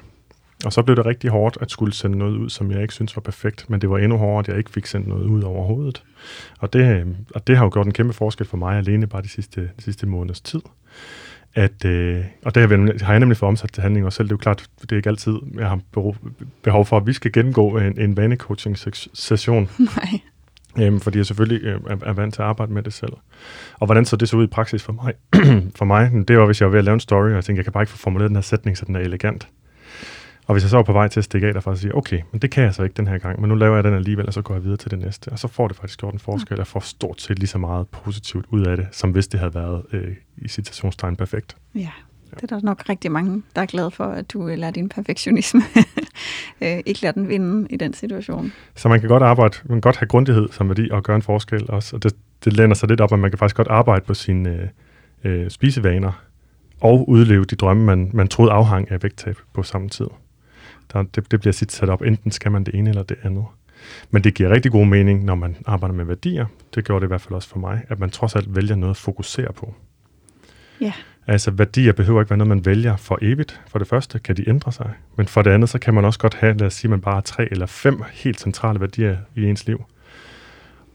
Og så blev det rigtig hårdt at skulle sende noget ud, som jeg ikke synes var perfekt, men det var endnu hårdere, at jeg ikke fik sendt noget ud overhovedet. Og det, og det har jo gjort en kæmpe forskel for mig alene bare de sidste, de sidste måneders tid at, øh, og det har jeg nemlig fået omsat til handling også selv. Det er jo klart, det er ikke altid, jeg har behov for, at vi skal gennemgå en, en vanecoaching-session. *laughs* Nej. Øhm, fordi jeg selvfølgelig øh, er, er vant til at arbejde med det selv. Og hvordan så det så ud i praksis for mig? *clears throat* for mig, det var, hvis jeg var ved at lave en story, og jeg tænkte, jeg kan bare ikke få formuleret den her sætning, så den er elegant. Og hvis jeg så var på vej til at stikke af derfra og sige, okay, men det kan jeg så ikke den her gang, men nu laver jeg den alligevel, og så går jeg videre til det næste. Og så får det faktisk gjort en forskel, jeg får stort set lige så meget positivt ud af det, som hvis det havde været øh, i citationstegn perfekt. Ja, det er der nok rigtig mange, der er glade for, at du lader din perfektionisme *laughs* øh, ikke lade den vinde i den situation. Så man kan godt arbejde, man kan godt have grundighed som værdi og gøre en forskel også. Og det, det lænder sig lidt op, at man kan faktisk godt arbejde på sine øh, øh, spisevaner og udleve de drømme, man, man troede afhang af vægttab på samme tid. Der, det, det bliver sit op, enten skal man det ene eller det andet. Men det giver rigtig god mening, når man arbejder med værdier. Det gjorde det i hvert fald også for mig, at man trods alt vælger noget at fokusere på. Ja. Altså værdier behøver ikke være noget, man vælger for evigt. For det første kan de ændre sig, men for det andet, så kan man også godt have, lad os sige, man bare har tre eller fem helt centrale værdier i ens liv.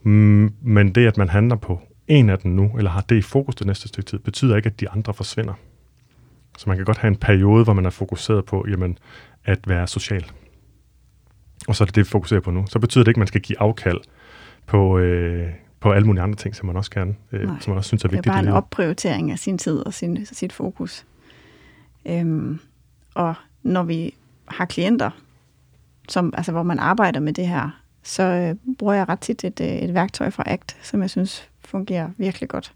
Mm, men det, at man handler på en af dem nu, eller har det i fokus det næste stykke tid, betyder ikke, at de andre forsvinder. Så man kan godt have en periode, hvor man er fokuseret på, jamen, at være social. Og så er det det, vi fokuserer på nu. Så betyder det ikke, at man skal give afkald på, øh, på alle mulige andre ting, som man også kan, øh, som man også synes er vigtigt. Det er bare en opprioritering af sin tid og sin, sit fokus. Øhm, og når vi har klienter, som, altså, hvor man arbejder med det her, så øh, bruger jeg ret tit et, øh, et værktøj fra ACT, som jeg synes fungerer virkelig godt.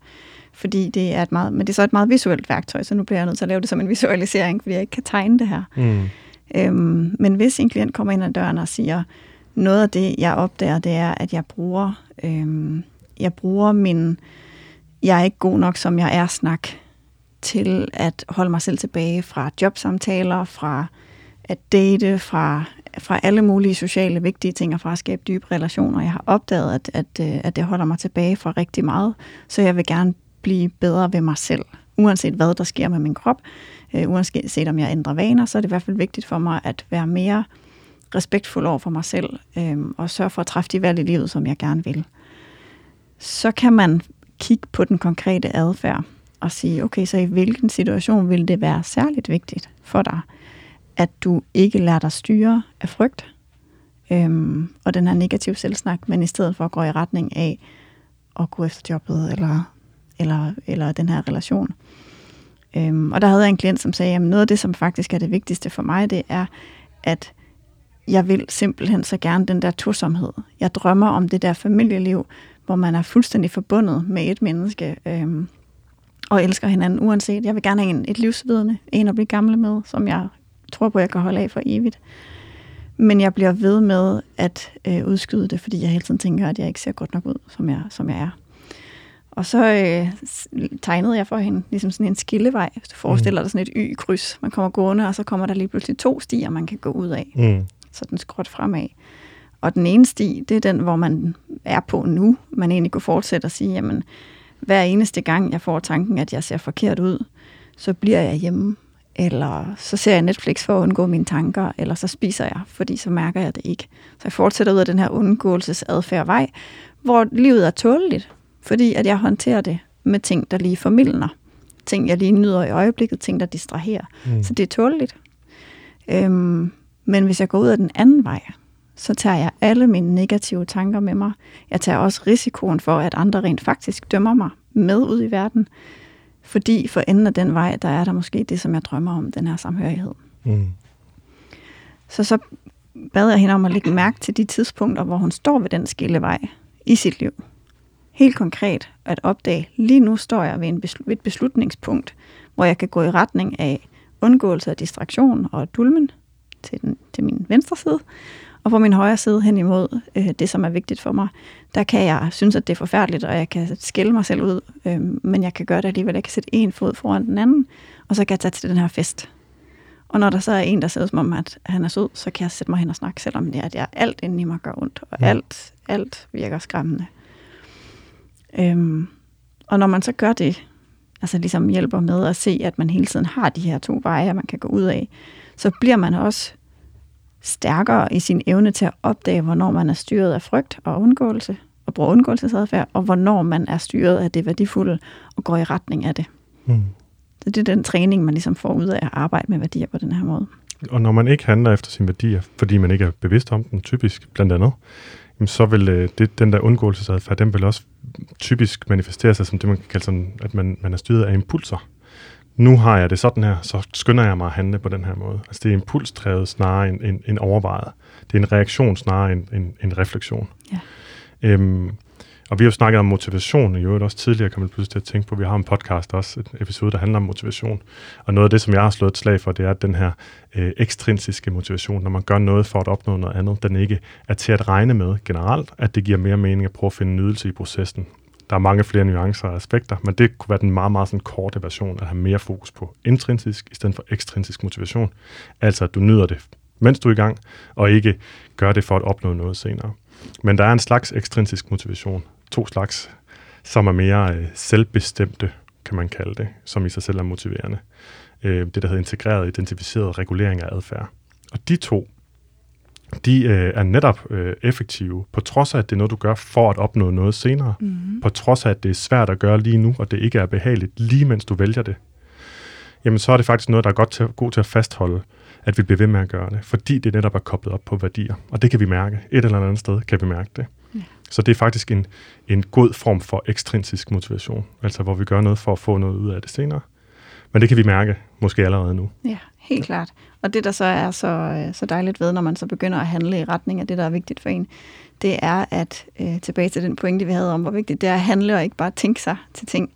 Fordi det er et meget, men det er så et meget visuelt værktøj, så nu bliver jeg nødt til at lave det som en visualisering, fordi jeg ikke kan tegne det her. Mm. Øhm, men hvis en klient kommer ind ad døren og siger, noget af det, jeg opdager, det er, at jeg bruger, øhm, jeg bruger min, jeg er ikke god nok, som jeg er snak, til at holde mig selv tilbage fra jobsamtaler, fra at date, fra, fra alle mulige sociale vigtige ting, og fra at skabe dybe relationer. Jeg har opdaget, at, at, øh, at det holder mig tilbage fra rigtig meget, så jeg vil gerne blive bedre ved mig selv, uanset hvad der sker med min krop. Øh, uanset om jeg ændrer vaner, så er det i hvert fald vigtigt for mig at være mere respektfuld over for mig selv, øh, og sørge for at træffe de valg i livet, som jeg gerne vil. Så kan man kigge på den konkrete adfærd og sige, okay, så i hvilken situation vil det være særligt vigtigt for dig, at du ikke lader dig styre af frygt øhm, og den her negative selvsnak, men i stedet for at gå i retning af at gå efter jobbet eller, eller, eller den her relation. Øhm, og der havde jeg en klient, som sagde, at noget af det, som faktisk er det vigtigste for mig, det er, at jeg vil simpelthen så gerne den der tosomhed. Jeg drømmer om det der familieliv, hvor man er fuldstændig forbundet med et menneske, øhm, og elsker hinanden uanset. Jeg vil gerne have en, et livsvidende, en at blive gamle med, som jeg tror på, jeg kan holde af for evigt. Men jeg bliver ved med at øh, udskyde det, fordi jeg hele tiden tænker, at jeg ikke ser godt nok ud, som jeg, som jeg er. Og så øh, tegnede jeg for hende ligesom sådan en skillevej. Hvis du forestiller mm. dig sådan et y-kryds. Man kommer gående, og så kommer der lige pludselig to stier, man kan gå ud af. Mm. Så den skråt fremad. Og den ene sti, det er den, hvor man er på nu. Man egentlig kunne fortsætte og sige, jamen, hver eneste gang, jeg får tanken, at jeg ser forkert ud, så bliver jeg hjemme. eller så ser jeg Netflix for at undgå mine tanker, eller så spiser jeg, fordi så mærker jeg det ikke. Så jeg fortsætter ud af den her undgåelsesadfærd vej, hvor livet er tåleligt, fordi at jeg håndterer det med ting, der lige formidler. Ting, jeg lige nyder i øjeblikket, ting, der distraherer. Mm. Så det er tåleligt. Øhm, men hvis jeg går ud af den anden vej, så tager jeg alle mine negative tanker med mig. Jeg tager også risikoen for, at andre rent faktisk dømmer mig med ud i verden. Fordi for enden af den vej, der er der måske det, som jeg drømmer om, den her samhørighed. Mm. Så så bad jeg hende om at lægge mærke til de tidspunkter, hvor hun står ved den skillevej i sit liv. Helt konkret at opdage, lige nu står jeg ved, en beslut, ved et beslutningspunkt, hvor jeg kan gå i retning af undgåelse af distraktion og dulmen til, den, til min venstre side, og på min højre side hen imod øh, det, som er vigtigt for mig, der kan jeg synes, at det er forfærdeligt, og jeg kan skille mig selv ud, øh, men jeg kan gøre det alligevel. Jeg kan sætte en fod foran den anden, og så kan jeg tage til den her fest. Og når der så er en, der ser som om, at han er sød, så kan jeg sætte mig hen og snakke, selvom det er, at jeg, alt inden i mig gør ondt, og ja. alt, alt virker skræmmende. Øhm, og når man så gør det, altså ligesom hjælper med at se, at man hele tiden har de her to veje, man kan gå ud af, så bliver man også stærkere i sin evne til at opdage, hvornår man er styret af frygt og undgåelse, og bruger undgåelsesadfærd, og hvornår man er styret af det værdifulde og går i retning af det. Mm. Så det er den træning, man ligesom får ud af at arbejde med værdier på den her måde. Og når man ikke handler efter sine værdier, fordi man ikke er bevidst om dem, typisk blandt andet, så vil øh, det, den der undgåelsesadfærd, den vil også typisk manifestere sig som det, man kan kalde sådan, at man, man er styret af impulser nu har jeg det sådan her, så skynder jeg mig at handle på den her måde. Altså det er impulsdrevet snarere end, end, end overvejet. Det er en reaktion snarere end en, en refleksion. Ja. Øhm, og vi har jo snakket om motivation, i øvrigt også tidligere kan man pludselig til at tænke på, at vi har en podcast også, et episode, der handler om motivation. Og noget af det, som jeg har slået et slag for, det er den her øh, ekstrinsiske motivation, når man gør noget for at opnå noget andet, den ikke er til at regne med generelt, at det giver mere mening at prøve at finde nydelse i processen, der er mange flere nuancer og aspekter, men det kunne være den meget, meget sådan korte version, at have mere fokus på intrinsisk i stedet for ekstrinsisk motivation. Altså, at du nyder det, mens du er i gang, og ikke gør det for at opnå noget senere. Men der er en slags ekstrinsisk motivation, to slags, som er mere øh, selvbestemte, kan man kalde det, som i sig selv er motiverende. Øh, det, der hedder integreret, identificeret regulering af adfærd. Og de to de øh, er netop øh, effektive, på trods af, at det er noget, du gør for at opnå noget senere. Mm-hmm. På trods af, at det er svært at gøre lige nu, og det ikke er behageligt, lige mens du vælger det. Jamen, så er det faktisk noget, der er godt til, god til at fastholde, at vi bliver ved med at gøre det, fordi det netop er koblet op på værdier. Og det kan vi mærke. Et eller andet sted kan vi mærke det. Så det er faktisk en, en god form for ekstrinsisk motivation, altså hvor vi gør noget for at få noget ud af det senere. Men det kan vi mærke måske allerede nu. Ja, helt klart. Og det, der så er så, øh, så dejligt ved, når man så begynder at handle i retning af det, der er vigtigt for en, det er at, øh, tilbage til den pointe, vi havde om, hvor vigtigt det er at handle og ikke bare tænke sig til ting,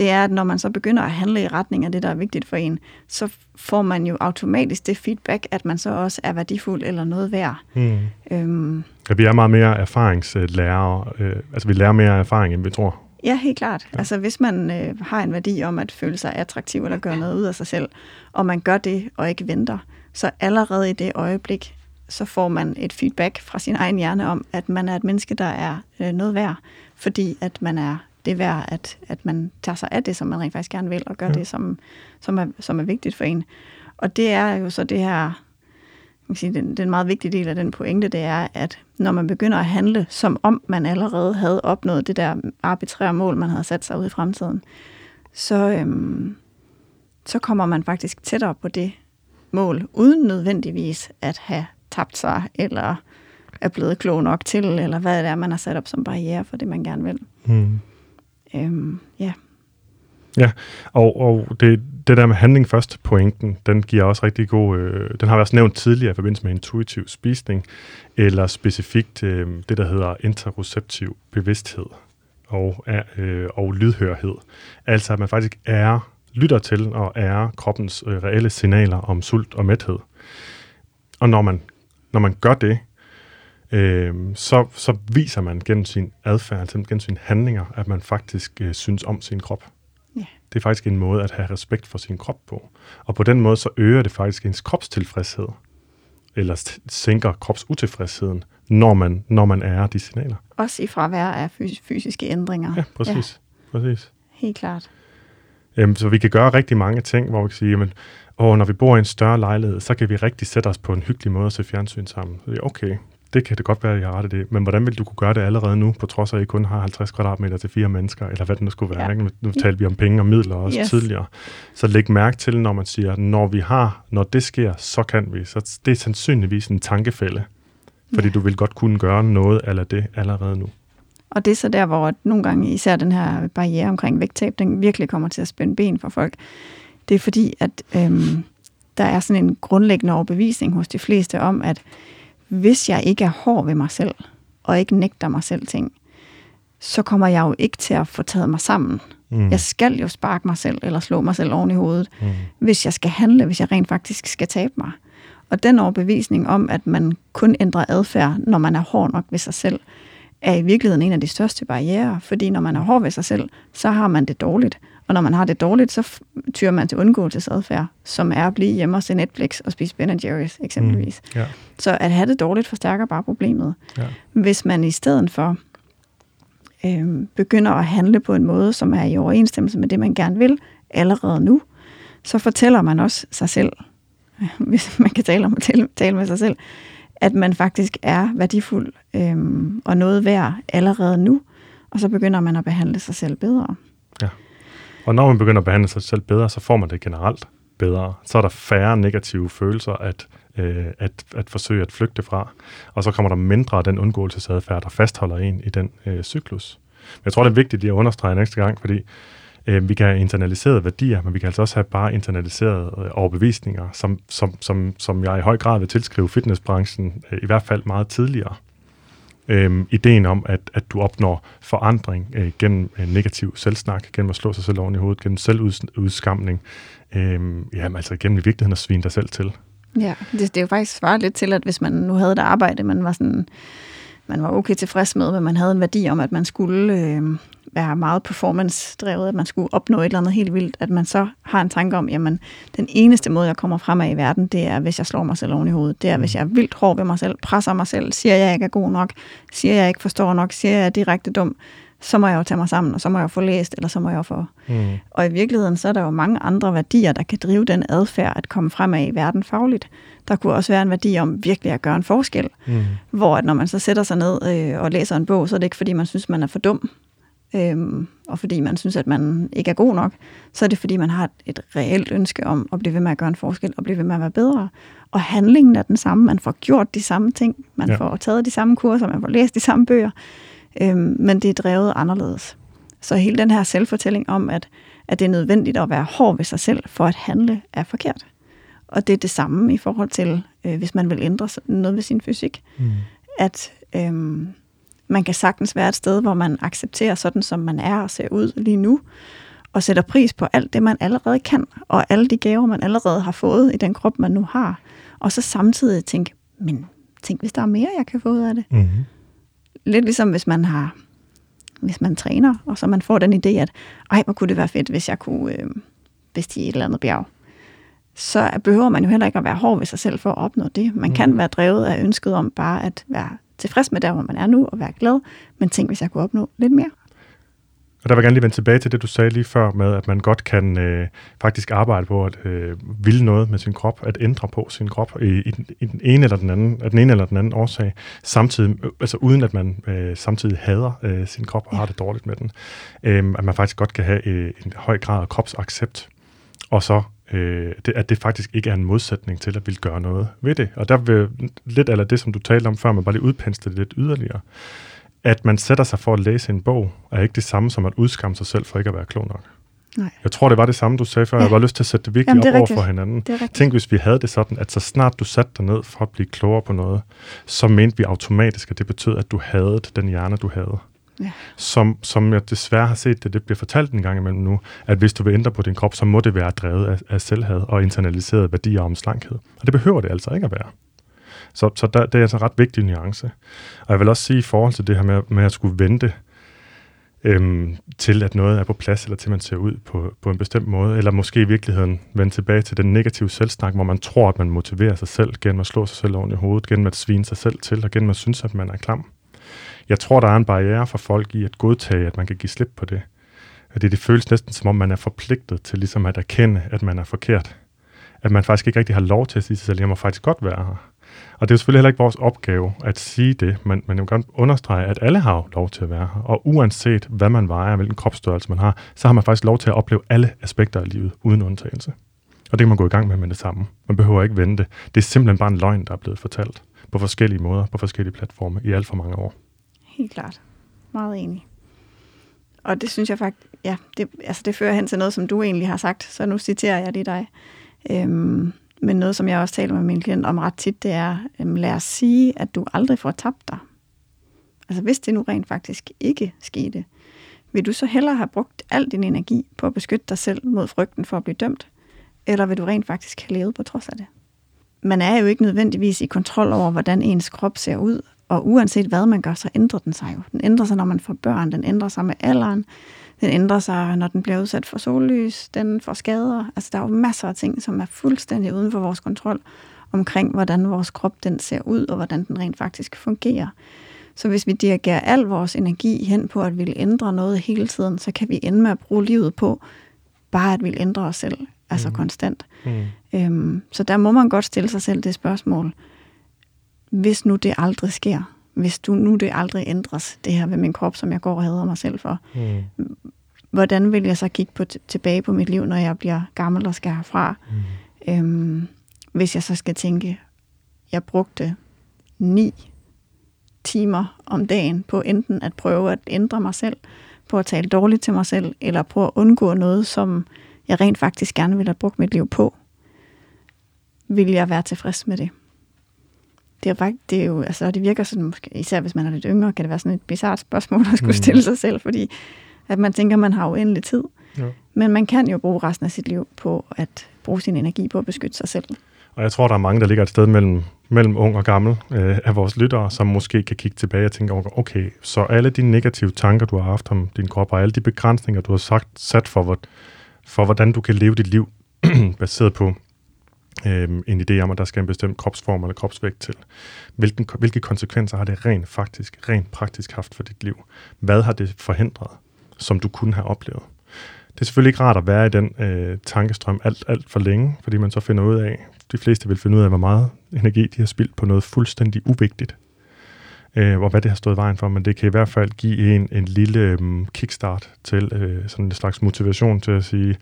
det er, at når man så begynder at handle i retning af det, der er vigtigt for en, så får man jo automatisk det feedback, at man så også er værdifuld eller noget værd. Mm. Øhm, ja, vi er meget mere erfaringslærer. Øh, altså, vi lærer mere erfaring, end vi tror. Ja, helt klart. Ja. Altså hvis man øh, har en værdi om at føle sig attraktiv eller gøre noget ud af sig selv, og man gør det og ikke venter, så allerede i det øjeblik, så får man et feedback fra sin egen hjerne om, at man er et menneske, der er øh, noget værd, fordi at man er det værd, at, at man tager sig af det, som man rent faktisk gerne vil, og gør ja. det, som, som, er, som er vigtigt for en. Og det er jo så det her man sige, den, den meget vigtige del af den pointe, det er, at når man begynder at handle, som om man allerede havde opnået det der arbitrære mål, man havde sat sig ud i fremtiden, så, øhm, så kommer man faktisk tættere på det mål, uden nødvendigvis at have tabt sig, eller er blevet klog nok til, eller hvad det er, man har sat op som barriere for det, man gerne vil. Mm. Øhm, ja. Ja, og, og det, det der med handling først, pointen, den giver også rigtig god, øh, den har været nævnt tidligere i forbindelse med intuitiv spisning, eller specifikt øh, det, der hedder interoceptiv bevidsthed og, øh, og lydhørhed. Altså at man faktisk er, lytter til og er kroppens øh, reelle signaler om sult og mæthed. Og når man, når man gør det, øh, så, så viser man gennem sin adfærd, gennem sine handlinger, at man faktisk øh, synes om sin krop. Det er faktisk en måde at have respekt for sin krop på. Og på den måde så øger det faktisk ens kropstilfredshed, eller sænker kropsutilfredsheden, når man, når man er de signaler. Også i fravær af fysiske ændringer. Ja, præcis. Ja. præcis. Helt klart. Øhm, så vi kan gøre rigtig mange ting, hvor vi kan sige, jamen, åh, når vi bor i en større lejlighed, så kan vi rigtig sætte os på en hyggelig måde og se fjernsyn sammen. Så, okay, det kan det godt være, at jeg har ret i det. Men hvordan vil du kunne gøre det allerede nu, på trods af, at I kun har 50 kvadratmeter til fire mennesker, eller hvad det nu skulle være. Ja. Ikke? Nu talte vi om penge og midler også yes. tidligere. Så læg mærke til, når man siger, når vi har, når det sker, så kan vi. Så det er sandsynligvis en tankefælde. Fordi ja. du vil godt kunne gøre noget eller det allerede nu. Og det er så der, hvor nogle gange især den her barriere omkring vægttab, den virkelig kommer til at spænde ben for folk. Det er fordi, at øhm, der er sådan en grundlæggende overbevisning hos de fleste om, at hvis jeg ikke er hård ved mig selv, og ikke nægter mig selv ting, så kommer jeg jo ikke til at få taget mig sammen. Mm. Jeg skal jo sparke mig selv, eller slå mig selv oven i hovedet, mm. hvis jeg skal handle, hvis jeg rent faktisk skal tabe mig. Og den overbevisning om, at man kun ændrer adfærd, når man er hård nok ved sig selv, er i virkeligheden en af de største barriere, fordi når man er hård ved sig selv, så har man det dårligt. Og når man har det dårligt, så tyrer man til undgåelsesadfærd, som er at blive hjemme og se Netflix og spise Ben Jerry's eksempelvis. Mm, yeah. Så at have det dårligt forstærker bare problemet. Yeah. Hvis man i stedet for øh, begynder at handle på en måde, som er i overensstemmelse med det, man gerne vil, allerede nu, så fortæller man også sig selv, *laughs* hvis man kan tale om at tale, tale med sig selv, at man faktisk er værdifuld øhm, og noget værd allerede nu, og så begynder man at behandle sig selv bedre. Ja. Og når man begynder at behandle sig selv bedre, så får man det generelt bedre. Så er der færre negative følelser at, øh, at, at forsøge at flygte fra, og så kommer der mindre af den undgåelsesadfærd, der fastholder en i den øh, cyklus. Men jeg tror, det er vigtigt lige at understrege næste gang, fordi Øh, vi kan have internaliserede værdier, men vi kan altså også have bare internaliserede øh, overbevisninger, som, som, som, som jeg i høj grad vil tilskrive fitnessbranchen, øh, i hvert fald meget tidligere. Øhm, ideen om, at, at du opnår forandring øh, gennem øh, negativ selvsnak, gennem at slå sig selv oven i hovedet, gennem selvudskamning, øh, jamen altså gennem i virkeligheden at svine dig selv til. Ja, det, det er jo faktisk svaret lidt til, at hvis man nu havde et arbejde, man var sådan, man var okay tilfreds med, men man havde en værdi om, at man skulle øh, være meget performance-drevet, at man skulle opnå et eller andet helt vildt, at man så har en tanke om, jamen, den eneste måde, jeg kommer fremad i verden, det er, hvis jeg slår mig selv oven i hovedet. Det er, hvis mm. jeg er vildt hård ved mig selv, presser mig selv, siger, jeg ikke er god nok, siger, jeg ikke forstår nok, siger, jeg er direkte dum, så må jeg jo tage mig sammen, og så må jeg jo få læst, eller så må jeg jo få... Mm. Og i virkeligheden, så er der jo mange andre værdier, der kan drive den adfærd at komme fremad i verden fagligt. Der kunne også være en værdi om virkelig at gøre en forskel, mm. hvor at når man så sætter sig ned øh, og læser en bog, så er det ikke, fordi man synes, man er for dum, øhm, og fordi man synes, at man ikke er god nok, så er det fordi, man har et, et reelt ønske om at blive ved med at gøre en forskel, og blive ved med at være bedre. Og handlingen er den samme. Man får gjort de samme ting, man ja. får taget de samme kurser, man får læst de samme bøger, øhm, men det er drevet anderledes. Så hele den her selvfortælling om, at, at det er nødvendigt at være hård ved sig selv for at handle, er forkert. Og det er det samme i forhold til, øh, hvis man vil ændre noget ved sin fysik. Mm. At øhm, man kan sagtens være et sted, hvor man accepterer sådan, som man er og ser ud lige nu, og sætter pris på alt det, man allerede kan, og alle de gaver, man allerede har fået i den krop, man nu har. Og så samtidig tænke, men tænk, hvis der er mere, jeg kan få ud af det. Mm-hmm. Lidt ligesom hvis man har hvis man træner, og så man får den idé, at ej, hvor kunne det være fedt, hvis jeg kunne øh, bestige et eller andet bjerg. Så behøver man jo heller ikke at være hård ved sig selv for at opnå det. Man mm. kan være drevet af ønsket om bare at være tilfreds med der, hvor man er nu, og være glad, men tænk, hvis jeg kunne opnå lidt mere. Og der vil jeg gerne lige vende tilbage til det, du sagde lige før med, at man godt kan øh, faktisk arbejde på at øh, ville noget med sin krop, at ændre på sin krop i, i, den, i den ene eller den anden, af den ene eller den anden årsag, samtidig, øh, altså uden at man øh, samtidig hader øh, sin krop og har det dårligt med den. Øh, at man faktisk godt kan have øh, en høj grad af kropsaccept, og så øh, det, at det faktisk ikke er en modsætning til at ville gøre noget ved det. Og der vil lidt eller det, som du talte om før, man bare lige udpensle det lidt yderligere. At man sætter sig for at læse en bog, er ikke det samme som at udskamme sig selv for ikke at være klog nok. Nej. Jeg tror, det var det samme, du sagde før. Ja. Jeg var lyst til at sætte det virkelig Jamen, det op over for hinanden. Tænk, hvis vi havde det sådan, at så snart du satte dig ned for at blive klogere på noget, så mente vi automatisk, at det betød, at du havde den hjerne, du havde ja. som, som jeg desværre har set, det, det bliver fortalt en gang imellem nu, at hvis du vil ændre på din krop, så må det være drevet af, af selvhed og internaliseret værdier om slankhed. Og det behøver det altså ikke at være. Så, så der, det er altså en ret vigtig nuance. Og jeg vil også sige i forhold til det her med, med at skulle vente øhm, til, at noget er på plads, eller til man ser ud på, på en bestemt måde, eller måske i virkeligheden vende tilbage til den negative selvsnak, hvor man tror, at man motiverer sig selv gennem at slå sig selv oven i hovedet, gennem at svine sig selv til, og gennem at synes, at man er klam. Jeg tror, der er en barriere for folk i at godtage, at man kan give slip på det. at det, det føles næsten som om, man er forpligtet til ligesom at erkende, at man er forkert. At man faktisk ikke rigtig har lov til at sige til sig selv, jeg må faktisk godt være her. Og det er jo selvfølgelig heller ikke vores opgave at sige det, men, men jeg vil gerne understrege, at alle har lov til at være her. Og uanset hvad man vejer, hvilken kropsstørrelse man har, så har man faktisk lov til at opleve alle aspekter af livet uden undtagelse. Og det kan man gå i gang med med det samme. Man behøver ikke vente. Det er simpelthen bare en løgn, der er blevet fortalt på forskellige måder, på forskellige platforme i alt for mange år. Helt klart. Meget enig. Og det synes jeg faktisk, ja, det, altså det fører hen til noget, som du egentlig har sagt, så nu citerer jeg lige dig. Øhm, men noget, som jeg også taler med min klient om ret tit, det er, øhm, lad os sige, at du aldrig får tabt dig. Altså hvis det nu rent faktisk ikke skete, vil du så hellere have brugt al din energi på at beskytte dig selv mod frygten for at blive dømt, eller vil du rent faktisk have levet på trods af det? Man er jo ikke nødvendigvis i kontrol over, hvordan ens krop ser ud, og uanset hvad man gør, så ændrer den sig jo. Den ændrer sig, når man får børn, den ændrer sig med alderen, den ændrer sig, når den bliver udsat for sollys, den får skader. Altså der er jo masser af ting, som er fuldstændig uden for vores kontrol, omkring hvordan vores krop den ser ud, og hvordan den rent faktisk fungerer. Så hvis vi dirigerer al vores energi hen på at ville ændre noget hele tiden, så kan vi ende med at bruge livet på bare at ville ændre os selv, altså mm. konstant. Mm. Øhm, så der må man godt stille sig selv det spørgsmål, hvis nu det aldrig sker, hvis du nu det aldrig ændres, det her ved min krop, som jeg går og hader mig selv for, mm. hvordan vil jeg så kigge på tilbage på mit liv, når jeg bliver gammel og skal herfra? Mm. Øhm, hvis jeg så skal tænke, jeg brugte ni timer om dagen på enten at prøve at ændre mig selv, på at tale dårligt til mig selv, eller på at undgå noget, som jeg rent faktisk gerne ville have brugt mit liv på, vil jeg være tilfreds med det det er, faktisk, det er jo, altså, det virker sådan, måske, især hvis man er lidt yngre, kan det være sådan et bizart spørgsmål at skulle mm. stille sig selv, fordi at man tænker, man har uendelig tid. Ja. Men man kan jo bruge resten af sit liv på at bruge sin energi på at beskytte sig selv. Og jeg tror, der er mange, der ligger et sted mellem, mellem ung og gammel øh, af vores lyttere, som måske kan kigge tilbage og tænke, okay, så alle de negative tanker, du har haft om din krop, og alle de begrænsninger, du har sagt, sat for, for hvordan du kan leve dit liv, *clears throat* baseret på øh, en idé om, at der skal en bestemt kropsform eller kropsvægt til. Hvilken, hvilke konsekvenser har det rent faktisk, rent praktisk haft for dit liv? Hvad har det forhindret, som du kunne have oplevet? Det er selvfølgelig ikke rart at være i den øh, tankestrøm alt, alt for længe, fordi man så finder ud af, de fleste vil finde ud af, hvor meget energi de har spildt på noget fuldstændig uvigtigt, øh, og hvad det har stået vejen for, men det kan i hvert fald give en en lille øh, kickstart til øh, sådan en slags motivation til at sige,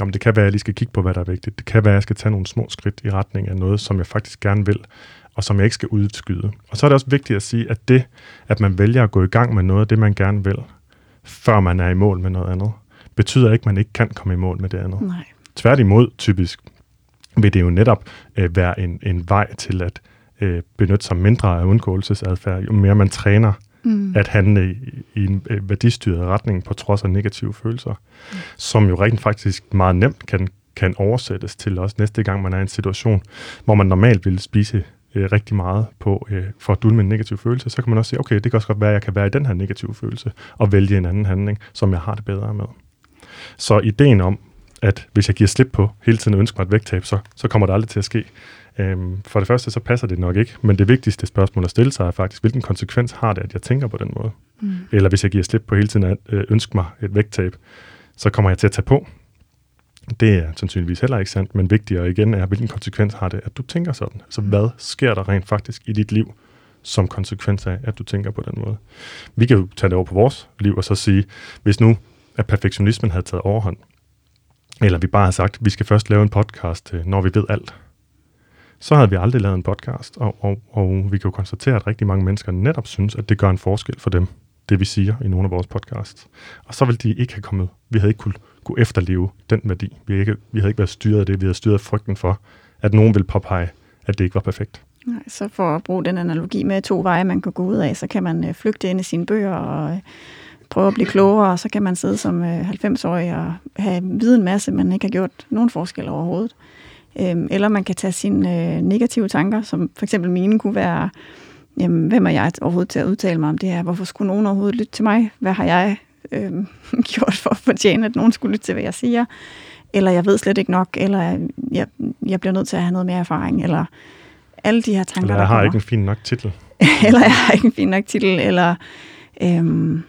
Jamen, det kan være, at jeg lige skal kigge på, hvad der er vigtigt. Det kan være, at jeg skal tage nogle små skridt i retning af noget, som jeg faktisk gerne vil, og som jeg ikke skal udskyde. Og så er det også vigtigt at sige, at det, at man vælger at gå i gang med noget af det, man gerne vil, før man er i mål med noget andet, betyder ikke, at man ikke kan komme i mål med det andet. Nej. Tværtimod, typisk, vil det jo netop øh, være en, en vej til at øh, benytte sig mindre af undgåelsesadfærd, jo mere man træner mm. at handle i, i en øh, værdistyret retning på trods af negative følelser, mm. som jo rent faktisk meget nemt kan, kan oversættes til også næste gang, man er i en situation, hvor man normalt ville spise øh, rigtig meget på øh, for at dulme en negativ følelse, så kan man også sige, okay, det kan også godt være, at jeg kan være i den her negative følelse, og vælge en anden handling, som jeg har det bedre med. Så ideen om, at hvis jeg giver slip på hele tiden at ønske mig et vægttab, så, så kommer det aldrig til at ske. Øhm, for det første, så passer det nok ikke, men det vigtigste spørgsmål at stille sig er faktisk, hvilken konsekvens har det, at jeg tænker på den måde? Mm. Eller hvis jeg giver slip på hele tiden at øh, ønske mig et vægttab, så kommer jeg til at tage på. Det er sandsynligvis heller ikke sandt, men vigtigere igen er, hvilken konsekvens har det, at du tænker sådan? Altså, mm. hvad sker der rent faktisk i dit liv, som konsekvens af, at du tænker på den måde? Vi kan jo tage det over på vores liv og så sige, hvis nu at perfektionismen havde taget overhånd, eller vi bare har sagt, at vi skal først lave en podcast, øh, når vi ved alt, så havde vi aldrig lavet en podcast, og, og, og vi kan jo konstatere, at rigtig mange mennesker netop synes, at det gør en forskel for dem, det vi siger i nogle af vores podcasts. Og så ville de ikke have kommet, vi havde ikke kunne, kunne efterleve den værdi. Vi, ikke, vi havde ikke været styret af det, vi havde styret frygten for, at nogen ville påpege, at det ikke var perfekt. Nej, så for at bruge den analogi med to veje, man kan gå ud af, så kan man øh, flygte ind i sine bøger og øh, prøve at blive klogere, og så kan man sidde som 90-årig øh, og have vide en masse, man ikke har gjort nogen forskel overhovedet. Øhm, eller man kan tage sine øh, negative tanker, som for eksempel mine kunne være, jamen, hvem er jeg overhovedet til at udtale mig om det her? Hvorfor skulle nogen overhovedet lytte til mig? Hvad har jeg øh, *laughs* gjort for at fortjene, at nogen skulle lytte til, hvad jeg siger? Eller jeg ved slet ikke nok, eller jeg, jeg bliver nødt til at have noget mere erfaring, eller alle de her tanker, Eller jeg har ikke en fin nok titel. *laughs* eller jeg har ikke en fin nok titel, eller øhm,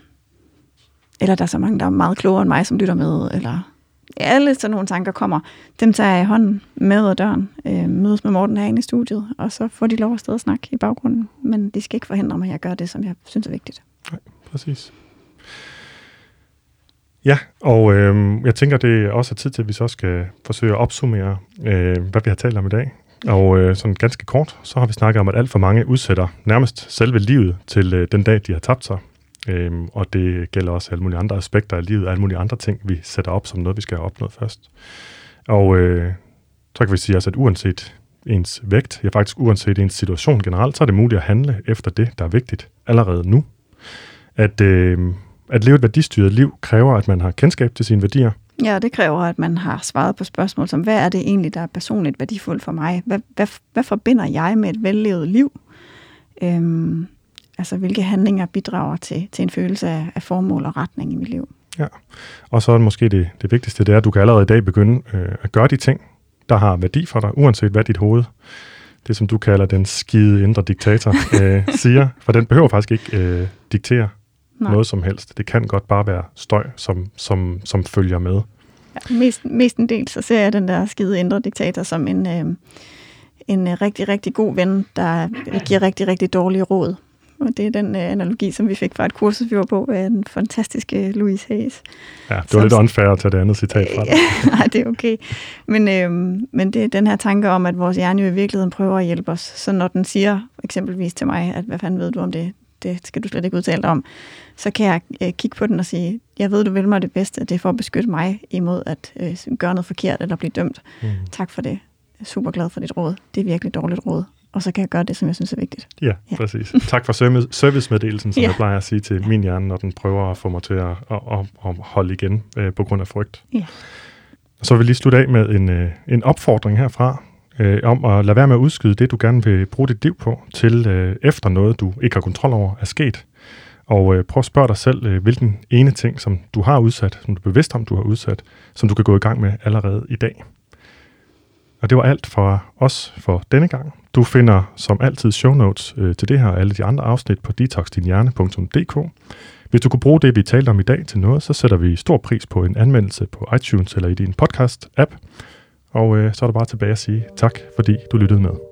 eller der er så mange, der er meget klogere end mig, som lytter med, eller alle sådan nogle tanker kommer, dem tager jeg i hånden med ad døren, øh, mødes med Morten herinde i studiet, og så får de lov at stå og snakke i baggrunden. Men de skal ikke forhindre mig at jeg gør det, som jeg synes er vigtigt. Nej, præcis. Ja, og øh, jeg tænker, det også er tid til, at vi så skal forsøge at opsummere, øh, hvad vi har talt om i dag. Og øh, sådan ganske kort, så har vi snakket om, at alt for mange udsætter nærmest selve livet til øh, den dag, de har tabt sig. Øhm, og det gælder også alle mulige andre aspekter af livet, alle mulige andre ting, vi sætter op som noget, vi skal have opnået først. Og øh, så kan vi sige også, at uanset ens vægt, ja faktisk uanset ens situation generelt, så er det muligt at handle efter det, der er vigtigt allerede nu. At, øh, at leve et værdistyret liv kræver, at man har kendskab til sine værdier. Ja, det kræver, at man har svaret på spørgsmål som, hvad er det egentlig, der er personligt værdifuldt for mig? Hvad, hvad, hvad forbinder jeg med et vellevet liv? Øhm, Altså, hvilke handlinger bidrager til, til en følelse af, af formål og retning i mit liv. Ja, og så er det måske det, det vigtigste, det er, at du kan allerede i dag begynde øh, at gøre de ting, der har værdi for dig, uanset hvad dit hoved, det som du kalder den skide indre diktator, *laughs* øh, siger. For den behøver faktisk ikke øh, diktere Nej. noget som helst. Det kan godt bare være støj, som, som, som følger med. Ja, mest, mest en del, så ser jeg den der skide indre diktator som en, øh, en øh, rigtig, rigtig god ven, der giver rigtig, rigtig dårlige råd. Og det er den øh, analogi, som vi fik fra et kursus, vi var på af den fantastiske Louise Hayes. Ja, det var som, lidt unfair at tage det andet citat fra *laughs* ja, Nej, det er okay. Men, øh, men det er den her tanke om, at vores hjerne jo i virkeligheden prøver at hjælpe os. Så når den siger eksempelvis til mig, at hvad fanden ved du om det, det skal du slet ikke udtale dig om, så kan jeg øh, kigge på den og sige, jeg ved, du vil mig det bedste, det er for at beskytte mig imod at øh, gøre noget forkert eller blive dømt. Mm. Tak for det. Jeg er super glad for dit råd. Det er virkelig dårligt råd og så kan jeg gøre det, som jeg synes er vigtigt. Ja, ja. præcis. Tak for servicemeddelelsen, som ja. jeg plejer at sige til min hjerne, når den prøver at få mig til at, at, at, at holde igen øh, på grund af frygt. Ja. Så vil vi lige slutte af med en, øh, en opfordring herfra, øh, om at lade være med at udskyde det, du gerne vil bruge dit liv på, til øh, efter noget, du ikke har kontrol over, er sket. Og øh, prøv at spørge dig selv, øh, hvilken ene ting, som du har udsat, som du er bevidst om, du har udsat, som du kan gå i gang med allerede i dag. Og det var alt for os for denne gang. Du finder som altid show notes øh, til det her og alle de andre afsnit på detoxdinhjerne.dk. Hvis du kunne bruge det, vi talte om i dag til noget, så sætter vi stor pris på en anmeldelse på iTunes eller i din podcast-app. Og øh, så er der bare tilbage at sige tak, fordi du lyttede med.